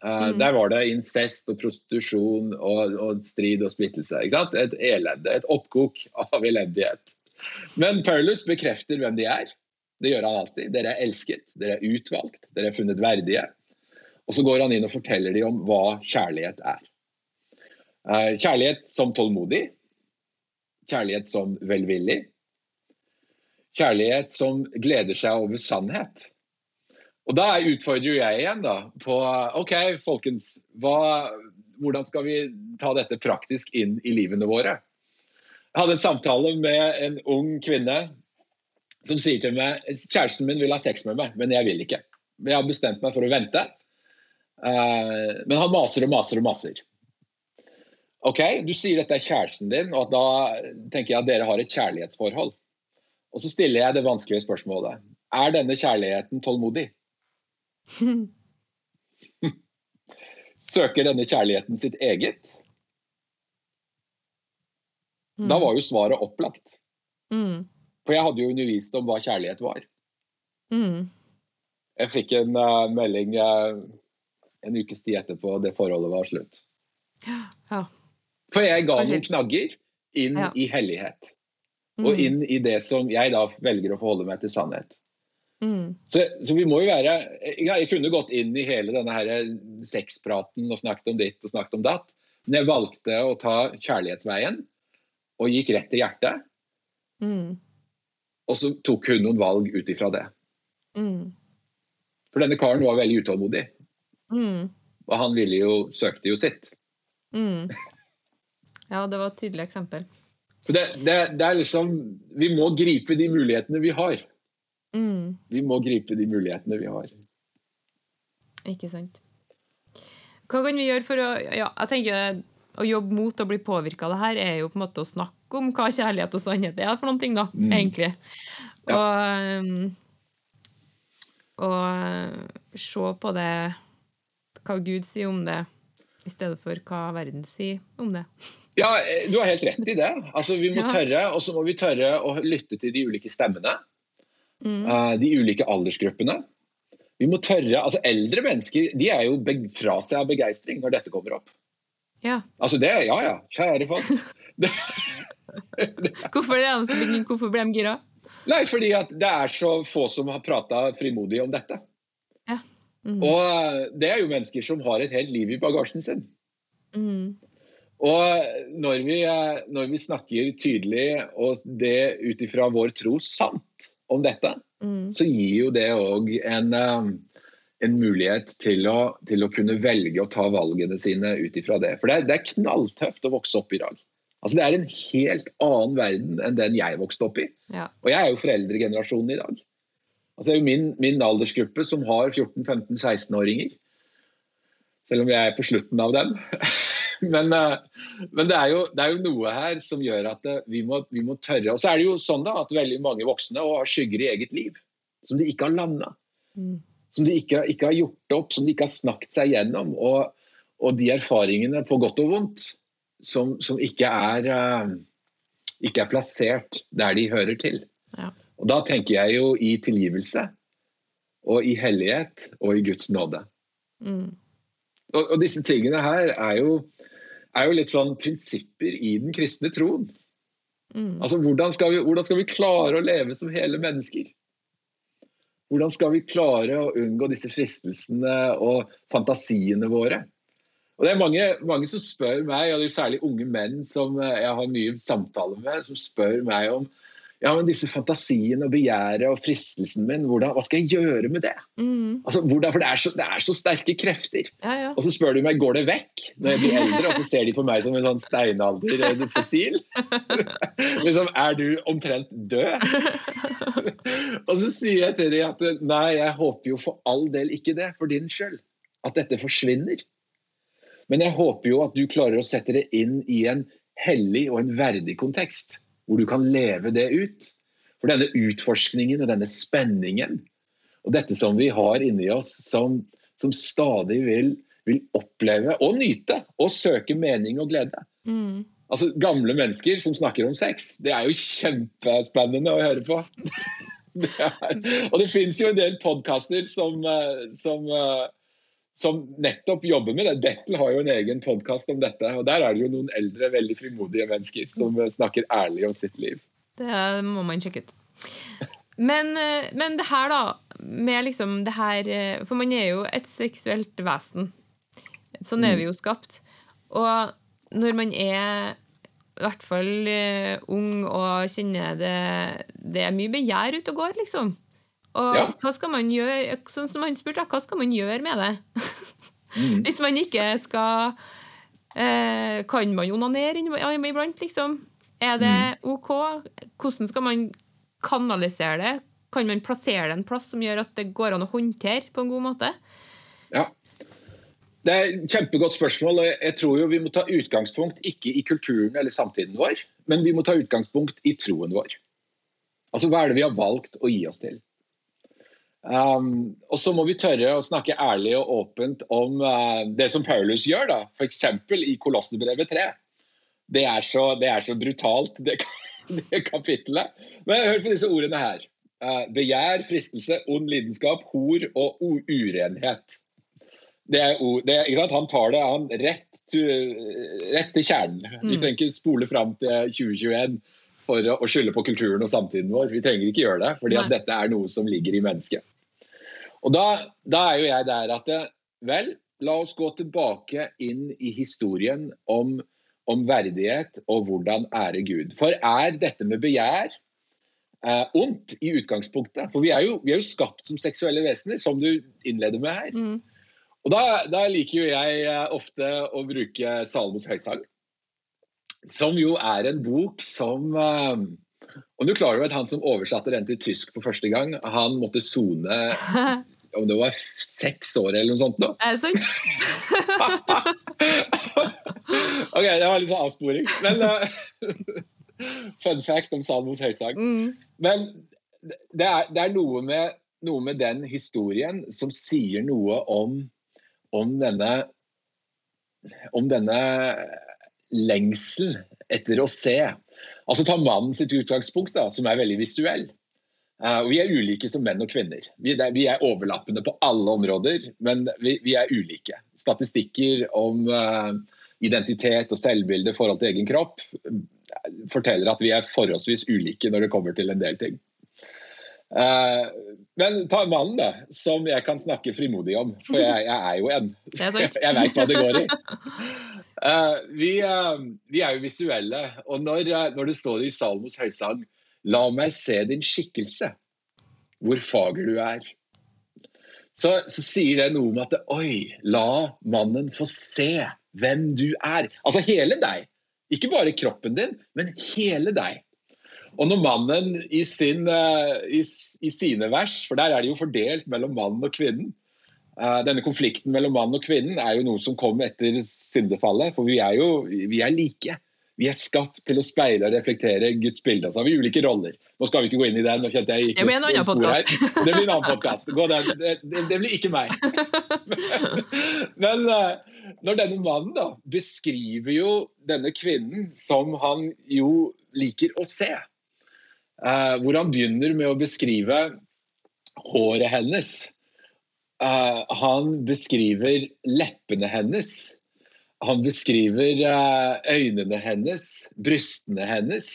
Uh, mm. Der var det incest og prostitusjon og, og strid og splittelse. Et elende, et oppkok av elendighet. Men Paulus bekrefter hvem de er. Det gjør han alltid. Dere er elsket, dere er utvalgt, dere er funnet verdige. Og så går han inn og forteller dem om hva kjærlighet er. Eh, kjærlighet som tålmodig. Kjærlighet som velvillig. Kjærlighet som gleder seg over sannhet. Og Da utfordrer jeg igjen da på OK, folkens. Hva, hvordan skal vi ta dette praktisk inn i livene våre? Jeg hadde en samtale med en ung kvinne som sier til meg kjæresten min vil ha sex med meg, men jeg vil ikke. Jeg har bestemt meg for å vente. Eh, men han maser og maser og maser. Ok, Du sier dette er kjæresten din, og da tenker jeg at dere har et kjærlighetsforhold. Og så stiller jeg det vanskelige spørsmålet. Er denne kjærligheten tålmodig? Søker denne kjærligheten sitt eget? Da var jo svaret opplagt. Mm. For jeg hadde jo undervist om hva kjærlighet var. Mm. Jeg fikk en uh, melding uh, en ukes tid etterpå det forholdet var slutt. Ja. For jeg ga noen knagger inn Ja. i hellighet. Og Mm. inn i det som jeg da velger å forholde meg til sannhet. Mm. Så, så vi må jo være Jeg kunne gått inn i hele denne her sexpraten og snakket om ditt og snakket om datt, men jeg valgte å ta kjærlighetsveien og gikk rett til hjertet. Mm. Og så tok hun noen valg ut ifra det. Mm. For denne karen var veldig utålmodig, Mm. og han ville jo, søkte jo sitt. Mm. Ja, det var et tydelig eksempel. Så det, det, det er liksom Vi må gripe de mulighetene vi har. Mm. Vi må gripe de mulighetene vi har. Ikke sant. Hva kan vi gjøre for å ja, jeg tenker Å jobbe mot å bli påvirka av det her, er jo på en måte å snakke om hva kjærlighet og sannhet er for noen ting, da, Mm. egentlig. Ja. Og, um, og se på det hva Gud sier om det, i stedet for hva verden sier om det. Ja, eh, du har helt rett i det. Altså, vi må Ja. tørre, og så må vi tørre å lytte til de ulike stemmene. Mm. eh, De ulike aldersgruppene. Vi må tørre, altså Eldre mennesker de er jo fra seg av begeistring når dette kommer opp. Ja. Altså det, Ja ja, kjære folk. Hvorfor, de så big- hvorfor ble de gira? nei, fordi at det er så få som har prata frimodig om dette. Ja. Mm. Og eh, det er jo mennesker som har et helt liv i bagasjen sin. Mm. Og når vi, eh, når vi snakker tydelig og det ut ifra vår tro sant om dette, Mm. så gir jo det òg en, eh, en mulighet til å, til å kunne velge å ta valgene sine ut ifra det. For det er, det er knalltøft å vokse opp i dag. Altså Det er en helt annen verden enn den jeg vokste opp i. Ja. Og jeg er jo foreldregenerasjonen i dag. Altså Det er jo min, min aldersgruppe som har 14-15-16-åringer. Selv om jeg er på slutten av dem. men eh, men det, er jo, det er jo noe her som gjør at eh, vi må, vi må tørre. Og så er det jo sånn da at veldig mange voksne har skygger i eget liv som de ikke har landa. Mm. Som de ikke, ikke har gjort opp, som de ikke har snakket seg gjennom. Og, og de erfaringene, på godt og vondt, som, som ikke, er, uh, ikke er plassert der de hører til. Ja. Og Da tenker jeg jo i tilgivelse, og i hellighet og i Guds nåde. Mm. Og, og disse tingene her er jo, er jo litt sånn prinsipper i den kristne troen. Mm. Altså, hvordan skal, vi, hvordan skal vi klare å leve som hele mennesker? Hvordan skal vi klare å unngå disse fristelsene og fantasiene våre? Og Det er mange, mange som spør meg, og det er særlig unge menn som jeg har mye samtaler med, som spør meg om ja, men disse fantasiene og begjæret og fristelsen min, hvordan, hva skal jeg gjøre med det? Mm. Altså, hvordan, for det er, så, det er så sterke krefter. Ja, ja. Og så spør du meg går det vekk når jeg blir eldre, og så ser de på meg som en sånn steinalder-fossil. liksom, er du omtrent død? og så sier jeg til dem at nei, jeg håper jo for all del ikke det, for din skyld. At dette forsvinner. Men jeg håper jo at du klarer å sette det inn i en hellig og en verdig kontekst, hvor du kan leve det ut. For denne utforskningen og denne spenningen, og dette som vi har inni oss, som, som stadig vil, vil oppleve og nyte og søke mening og glede. Mm. Altså Gamle mennesker som snakker om sex, det er jo kjempespennende å høre på. Det er, og det fins jo en del podkaster som, eh, som, eh, som nettopp jobber med det. Dettel har jo en egen podkast om dette. og Der er det jo noen eldre, veldig frimodige mennesker som eh, snakker ærlig om sitt liv. Det må man sjekke ut. Men, eh, men det her, da, med liksom det her eh, For man er jo et seksuelt vesen. Sånn er vi jo skapt. Og når man er i hvert fall ung og kjenner det Det er mye begjær ute og går, liksom. Og Ja. hva skal man gjøre Sånn som han spurte, hva skal man gjøre med det? Hvis man ikke skal eh, Kan man onanere iblant, liksom? Er det OK? Hvordan skal man kanalisere det? Kan man plassere det en plass som gjør at det går an å håndtere på en god måte? Ja. Det er et kjempegodt spørsmål. og jeg tror jo Vi må ta utgangspunkt ikke i kulturen eller samtiden vår, men vi må ta utgangspunkt i troen vår. Altså Hva er det vi har valgt å gi oss til? Um, og så må vi tørre å snakke ærlig og åpent om uh, det som Paulus gjør, da, f.eks. i Kolossebrevet 3. Det er så, det er så brutalt, det, det kapittelet. Men hør på disse ordene her. Uh, begjær, fristelse, ond lidenskap, hor og urenhet. Det er, det, er-? Han tar det han, rett rett til kjernen. Vi trenger ikke spole fram til 2021 for å, skylde på kulturen og samtiden vår. Vi trenger ikke gjøre det, fordi dette er noe som ligger i mennesket. Og da, da er jo jeg der at vel, la oss gå tilbake inn i historien om, om verdighet og hvordan ære Gud. For er dette med begjær eh, ondt i utgangspunktet? For vi er, jo, vi er, jo, skapt som seksuelle vesener, som du innleder med her. Mm. Og da, da, liker jo jeg eh, ofte å bruke Salmos høysang, som jo er en bok som uh, og du klarer jo at Han som oversatte den til tysk for første gang, han måtte sone om det var seks år eller noe sånt. nå. Er det sant? ok, det var litt sånn avsporing. Men uh, Fun fact om Salmos høysang. Mm. Men det er, det er noe, med, noe, med, den historien som sier noe om, om denne om denne lengsel etter å se. Altså Ta mannen sitt utgangspunkt, da, som er veldig visuell. Uh, vi er ulike som menn og kvinner. Vi, det, vi er overlappende på alle områder, men vi, vi er ulike. Statistikker om uh, identitet og selvbilde i forhold til egen kropp forteller at vi er forholdsvis ulike når det kommer til en del ting. Uh, men ta mannen, da, som jeg kan snakke frimodig om, for jeg, jeg er jo en. Jeg veit hva det går i. Uh, vi, uh, vi, er jo visuelle, og når, når det står i Salmos høysang La meg se din skikkelse, hvor fager du er. Så, så, sier det noe om at oi, la mannen få se hvem du er. Altså hele deg. Ikke bare kroppen din, men hele deg. Og når mannen i, sin, eh, i, i, sine vers, for der er det jo fordelt mellom mannen og kvinnen uh, Denne konflikten mellom mannen og kvinnen er jo noe som kom etter syndefallet, for vi er jo vi er like. Vi er skapt til å speile og reflektere Guds bilde. Så har vi ulike roller. Nå skal vi ikke gå inn i den. kjente jeg Det blir en annen podkast. Det blir en annen podkast. Det, det, det, blir ikke meg. Men uh, når denne mannen da beskriver jo denne kvinnen som han jo liker å se, hvor han begynner med å beskrive håret hennes. Uh, han beskriver leppene hennes. Han beskriver uh, øynene hennes, brystene hennes.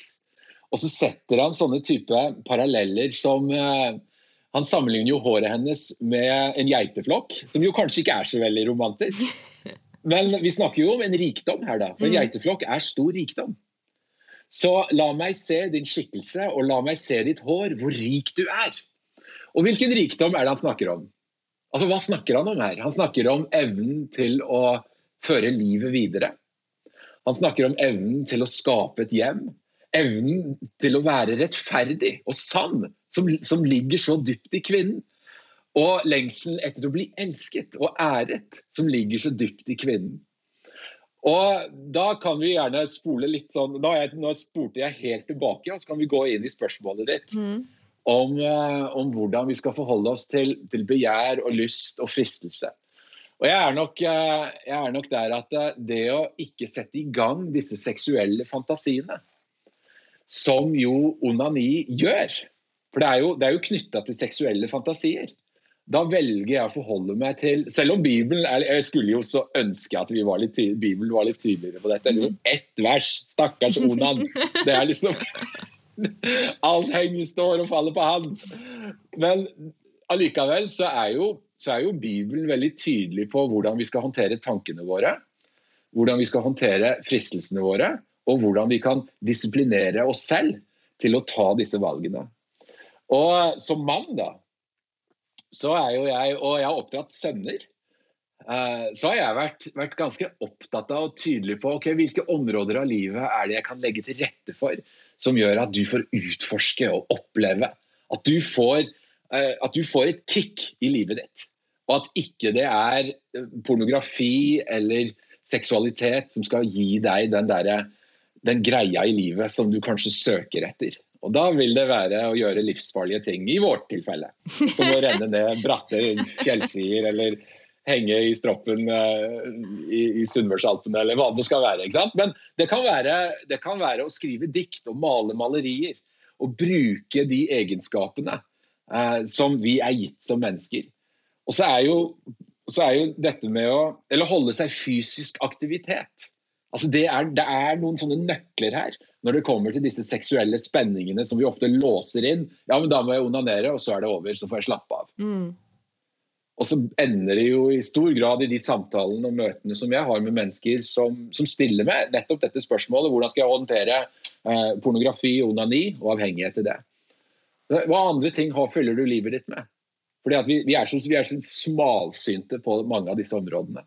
Og så setter han sånne type paralleller som han sammenligner jo håret hennes med en geiteflokk, som jo kanskje ikke er så veldig romantisk. Men vi snakker jo om en rikdom her, da. For en mm. geiteflokk er stor rikdom. Så la meg se din skikkelse, og la meg se ditt hår, hvor rik du er. Og hvilken rikdom er det han snakker om? Altså, Hva snakker han om her? Han snakker om evnen til å føre livet videre. Han snakker om evnen til å skape et hjem. Evnen til å være rettferdig og sann, som, som ligger så dypt i kvinnen. Og lengselen etter å bli elsket og æret, som ligger så dypt i kvinnen. Og Da kan vi gjerne spole litt sånn Nå, jeg, nå spurte jeg helt tilbake, og så kan vi gå inn i spørsmålet ditt. Mm. Om, uh, om, hvordan vi skal forholde oss til, til, begjær og lyst og fristelse. Og jeg er, nok, uh, jeg er nok der at uh, det å ikke sette i gang disse seksuelle fantasiene, som jo onani gjør For det er jo, det jo knytta til seksuelle fantasier da velger jeg å forholde meg til Selv om Bibelen Jeg skulle jo så ønske at var litt, Bibelen var litt tydeligere på dette. Liksom ett vers. Stakkars Onan. Det er liksom Alt henger, står og faller på han. Men allikevel så er, jo, så er jo Bibelen veldig tydelig på hvordan vi skal håndtere tankene våre. Hvordan vi skal håndtere fristelsene våre, og hvordan vi kan disiplinere oss selv til å ta disse valgene. Og som mann, da, så er jo jeg Og jeg har oppdratt sønner. Eh, så har jeg vært, vært, ganske opptatt av og tydelig på okay, hvilke områder av livet er det jeg kan legge til rette for som gjør at du får utforske og oppleve. At du får, eh, at du får et kick i livet ditt. Og at ikke det er eh, pornografi eller seksualitet som skal gi deg den, der, den greia i livet som du kanskje søker etter. Og da vil det være å gjøre livsfarlige ting, i vårt tilfelle. Som å renne ned bratte fjellsider eller henge i stroppen uh, i, i Sunnmørsalpene eller hva det skal være. ikke sant? Men det kan, være, det kan være å skrive dikt og male malerier. Og bruke de egenskapene eh, som vi er gitt som mennesker. Og så er jo så er jo dette med å Eller holde seg fysisk aktivitet. Altså det er, det er noen sånne nøkler her når det kommer til disse seksuelle spenningene som vi ofte låser inn. Ja, men da må jeg onanere, og så er det over. Så får jeg slappe av. Mm. Og så ender det jo i stor grad i de samtalene og møtene som jeg har med mennesker som, som stiller meg nettopp dette spørsmålet. Hvordan skal jeg håndtere eh, pornografi, onani og avhengighet til det? Hva andre ting har, fyller du livet ditt med? Fordi vi, vi, er så, vi er så smalsynte på mange av disse områdene.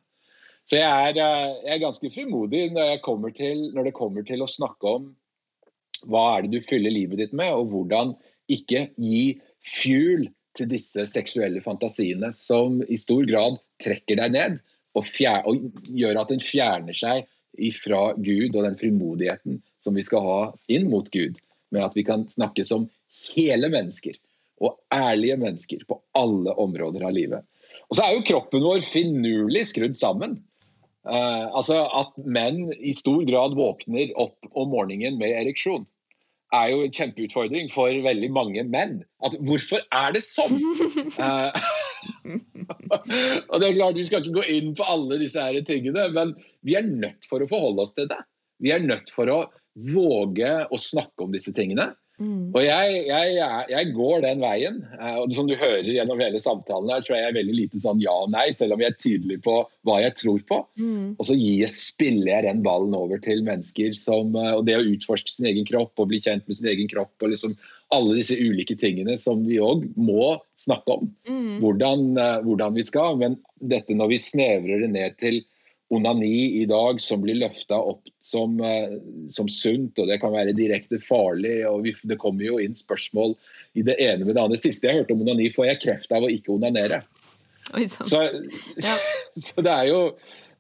Så jeg er, eh, jeg er ganske frimodig når, til, når, det kommer til å snakke om hva er det du fyller livet ditt med, og hvordan ikke gi fuel til disse seksuelle fantasiene som i stor grad trekker deg ned og, fjer, og gjør at en fjerner seg ifra Gud og den frimodigheten som vi skal ha inn mot Gud. Med at vi kan snakke som hele mennesker og ærlige mennesker på alle områder av livet. Og så er jo kroppen vår finurlig skrudd sammen. Uh, altså At menn i stor grad våkner opp om morgenen med ereksjon er jo en kjempeutfordring for veldig mange menn. At hvorfor er det sånn? uh, og det er klart Vi skal ikke gå inn på alle disse her tingene, men vi er nødt for å forholde oss til det. Vi er nødt for å våge å snakke om disse tingene. Mm. Og jeg, jeg, jeg, går den veien. Eh, og Som du hører gjennom hele samtalen, her, så er jeg veldig lite sånn ja og nei, selv om jeg er tydelig på hva jeg tror på. Mm. Og så gir, spiller jeg den ballen over til mennesker som eh, Og det å utforske sin egen kropp og bli kjent med sin egen kropp og liksom alle disse ulike tingene som vi òg må snakke om. Mm. Hvordan, eh, hvordan vi skal. Men dette når vi snevrer det ned til onani i dag som blir løfta opp som, eh, som, sunt, og det kan være direkte farlig. og vi, Det kommer jo inn spørsmål i det ene med det andre. Siste jeg hørte om onani, får jeg kreft av å ikke onanere. Så, ja. så, det er jo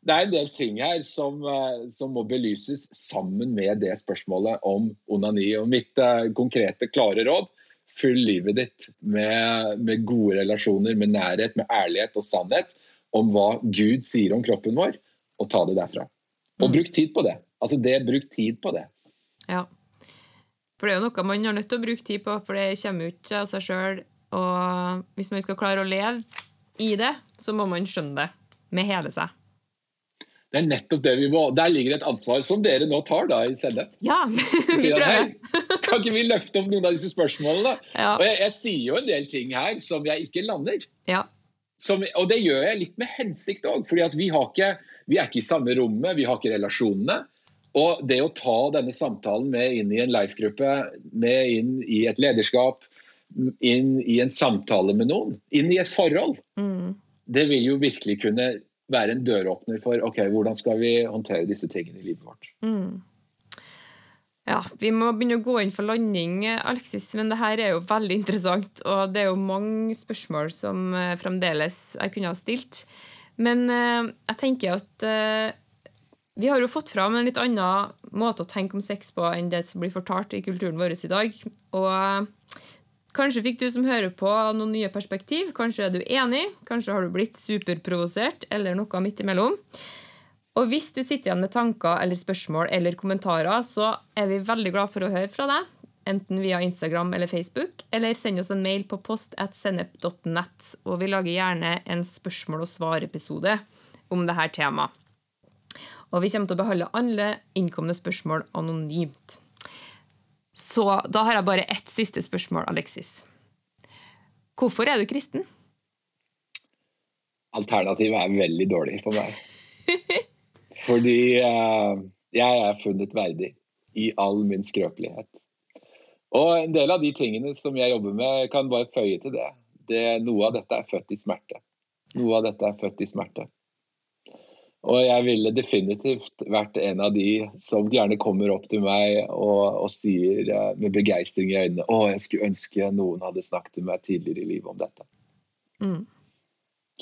det er en del ting her som, eh, som, må belyses sammen med det spørsmålet om onani. Og mitt uh, konkrete, klare råd fyll livet ditt med, med gode relasjoner, med nærhet, med ærlighet og sannhet om hva Gud sier om kroppen vår og ta det derfra. Og mm. bruk tid på det. Altså det, bruk tid på det. Ja. For det er jo noe man har nødt til å bruke tid på, for det kommer jo ikke av seg sjøl. Og hvis man skal klare å leve i det, så må man skjønne det med hele seg. Det er nettopp det vi må Der ligger et ansvar som dere nå tar da i Selle. Ja, vi prøver. kan ikke vi løfte opp noen av disse spørsmålene? Ja. Og jeg, jeg, sier jo en del ting her som jeg ikke lander. Ja. Som, og det gjør jeg litt med hensikt òg, fordi vi, vi, er ikke i samme rommet, vi har ikke relasjonene. Og det å ta denne samtalen med inn i en life-gruppe, med inn i et lederskap, inn i en samtale med noen, inn i et forhold, mm. det vil jo virkelig kunne være en døråpner for ok, hvordan skal vi håndtere disse tingene i livet vårt. Mm. Ja, Vi må begynne å gå inn for landing, Alexis, men det her er jo veldig interessant. Og det er jo mange spørsmål som uh, fremdeles jeg kunne ha stilt. Men uh, jeg tenker at uh, vi har jo fått fram en litt annen måte å tenke om sex på enn det som blir fortalt i kulturen vår i dag. Og kanskje fikk du som hører på, noen nye perspektiv. Kanskje er du enig, kanskje har du blitt superprovosert, eller noe midt imellom. Og hvis du sitter igjen med tanker eller spørsmål eller kommentarer, så er vi veldig glad for å høre fra deg. Enten via Instagram eller Facebook, eller send oss en mail på post at sennep.net. Og vi lager gjerne en spørsmål- og svar-episode om dette temaet. Og vi kommer til å beholde alle innkomne spørsmål anonymt. Så da har jeg bare ett siste spørsmål, Alexis. Hvorfor er du kristen? Alternativet er veldig dårlig for meg. Fordi uh, jeg er funnet verdig i all min skrøpelighet. Og en del av de tingene som jeg jobber med, kan bare føye til det. det. Noe av dette er født i smerte. Noe av dette er født i smerte. Og jeg ville definitivt vært en av de som gjerne kommer opp til meg og, og sier uh, med begeistring i øynene å, jeg skulle ønske noen hadde snakket til meg tidligere i livet om dette. Mm.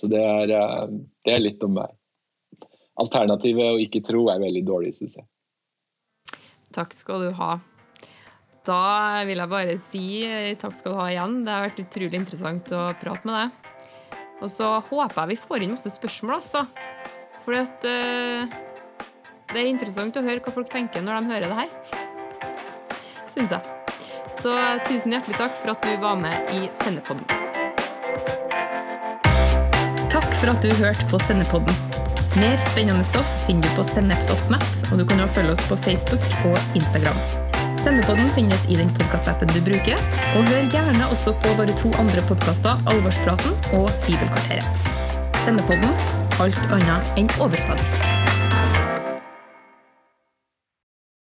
Så det er, uh, det er litt om meg. Alternativet å ikke tro er veldig dårlig, syns jeg. Takk skal du ha. Da vil jeg bare si eh, takk skal du ha igjen. Det har vært utrolig interessant å prate med deg. Og så håper jeg vi får inn masse spørsmål, altså. At uh, det er interessant å høre hva folk tenker når de hører det her. Syns jeg. Så tusen hjertelig takk for at du var med i Sendepodden. Takk for at du hørte på Sendepodden. Mer spennende stoff finner du på sennep.net, og du kan også følge oss på Facebook og Instagram. Sendepodden finnes i den podkastappen du bruker, og hør gjerne også på våre to andre podkaster, Alvorspraten og Bibelkvarteret. Sendepodden alt annet enn overfladisk.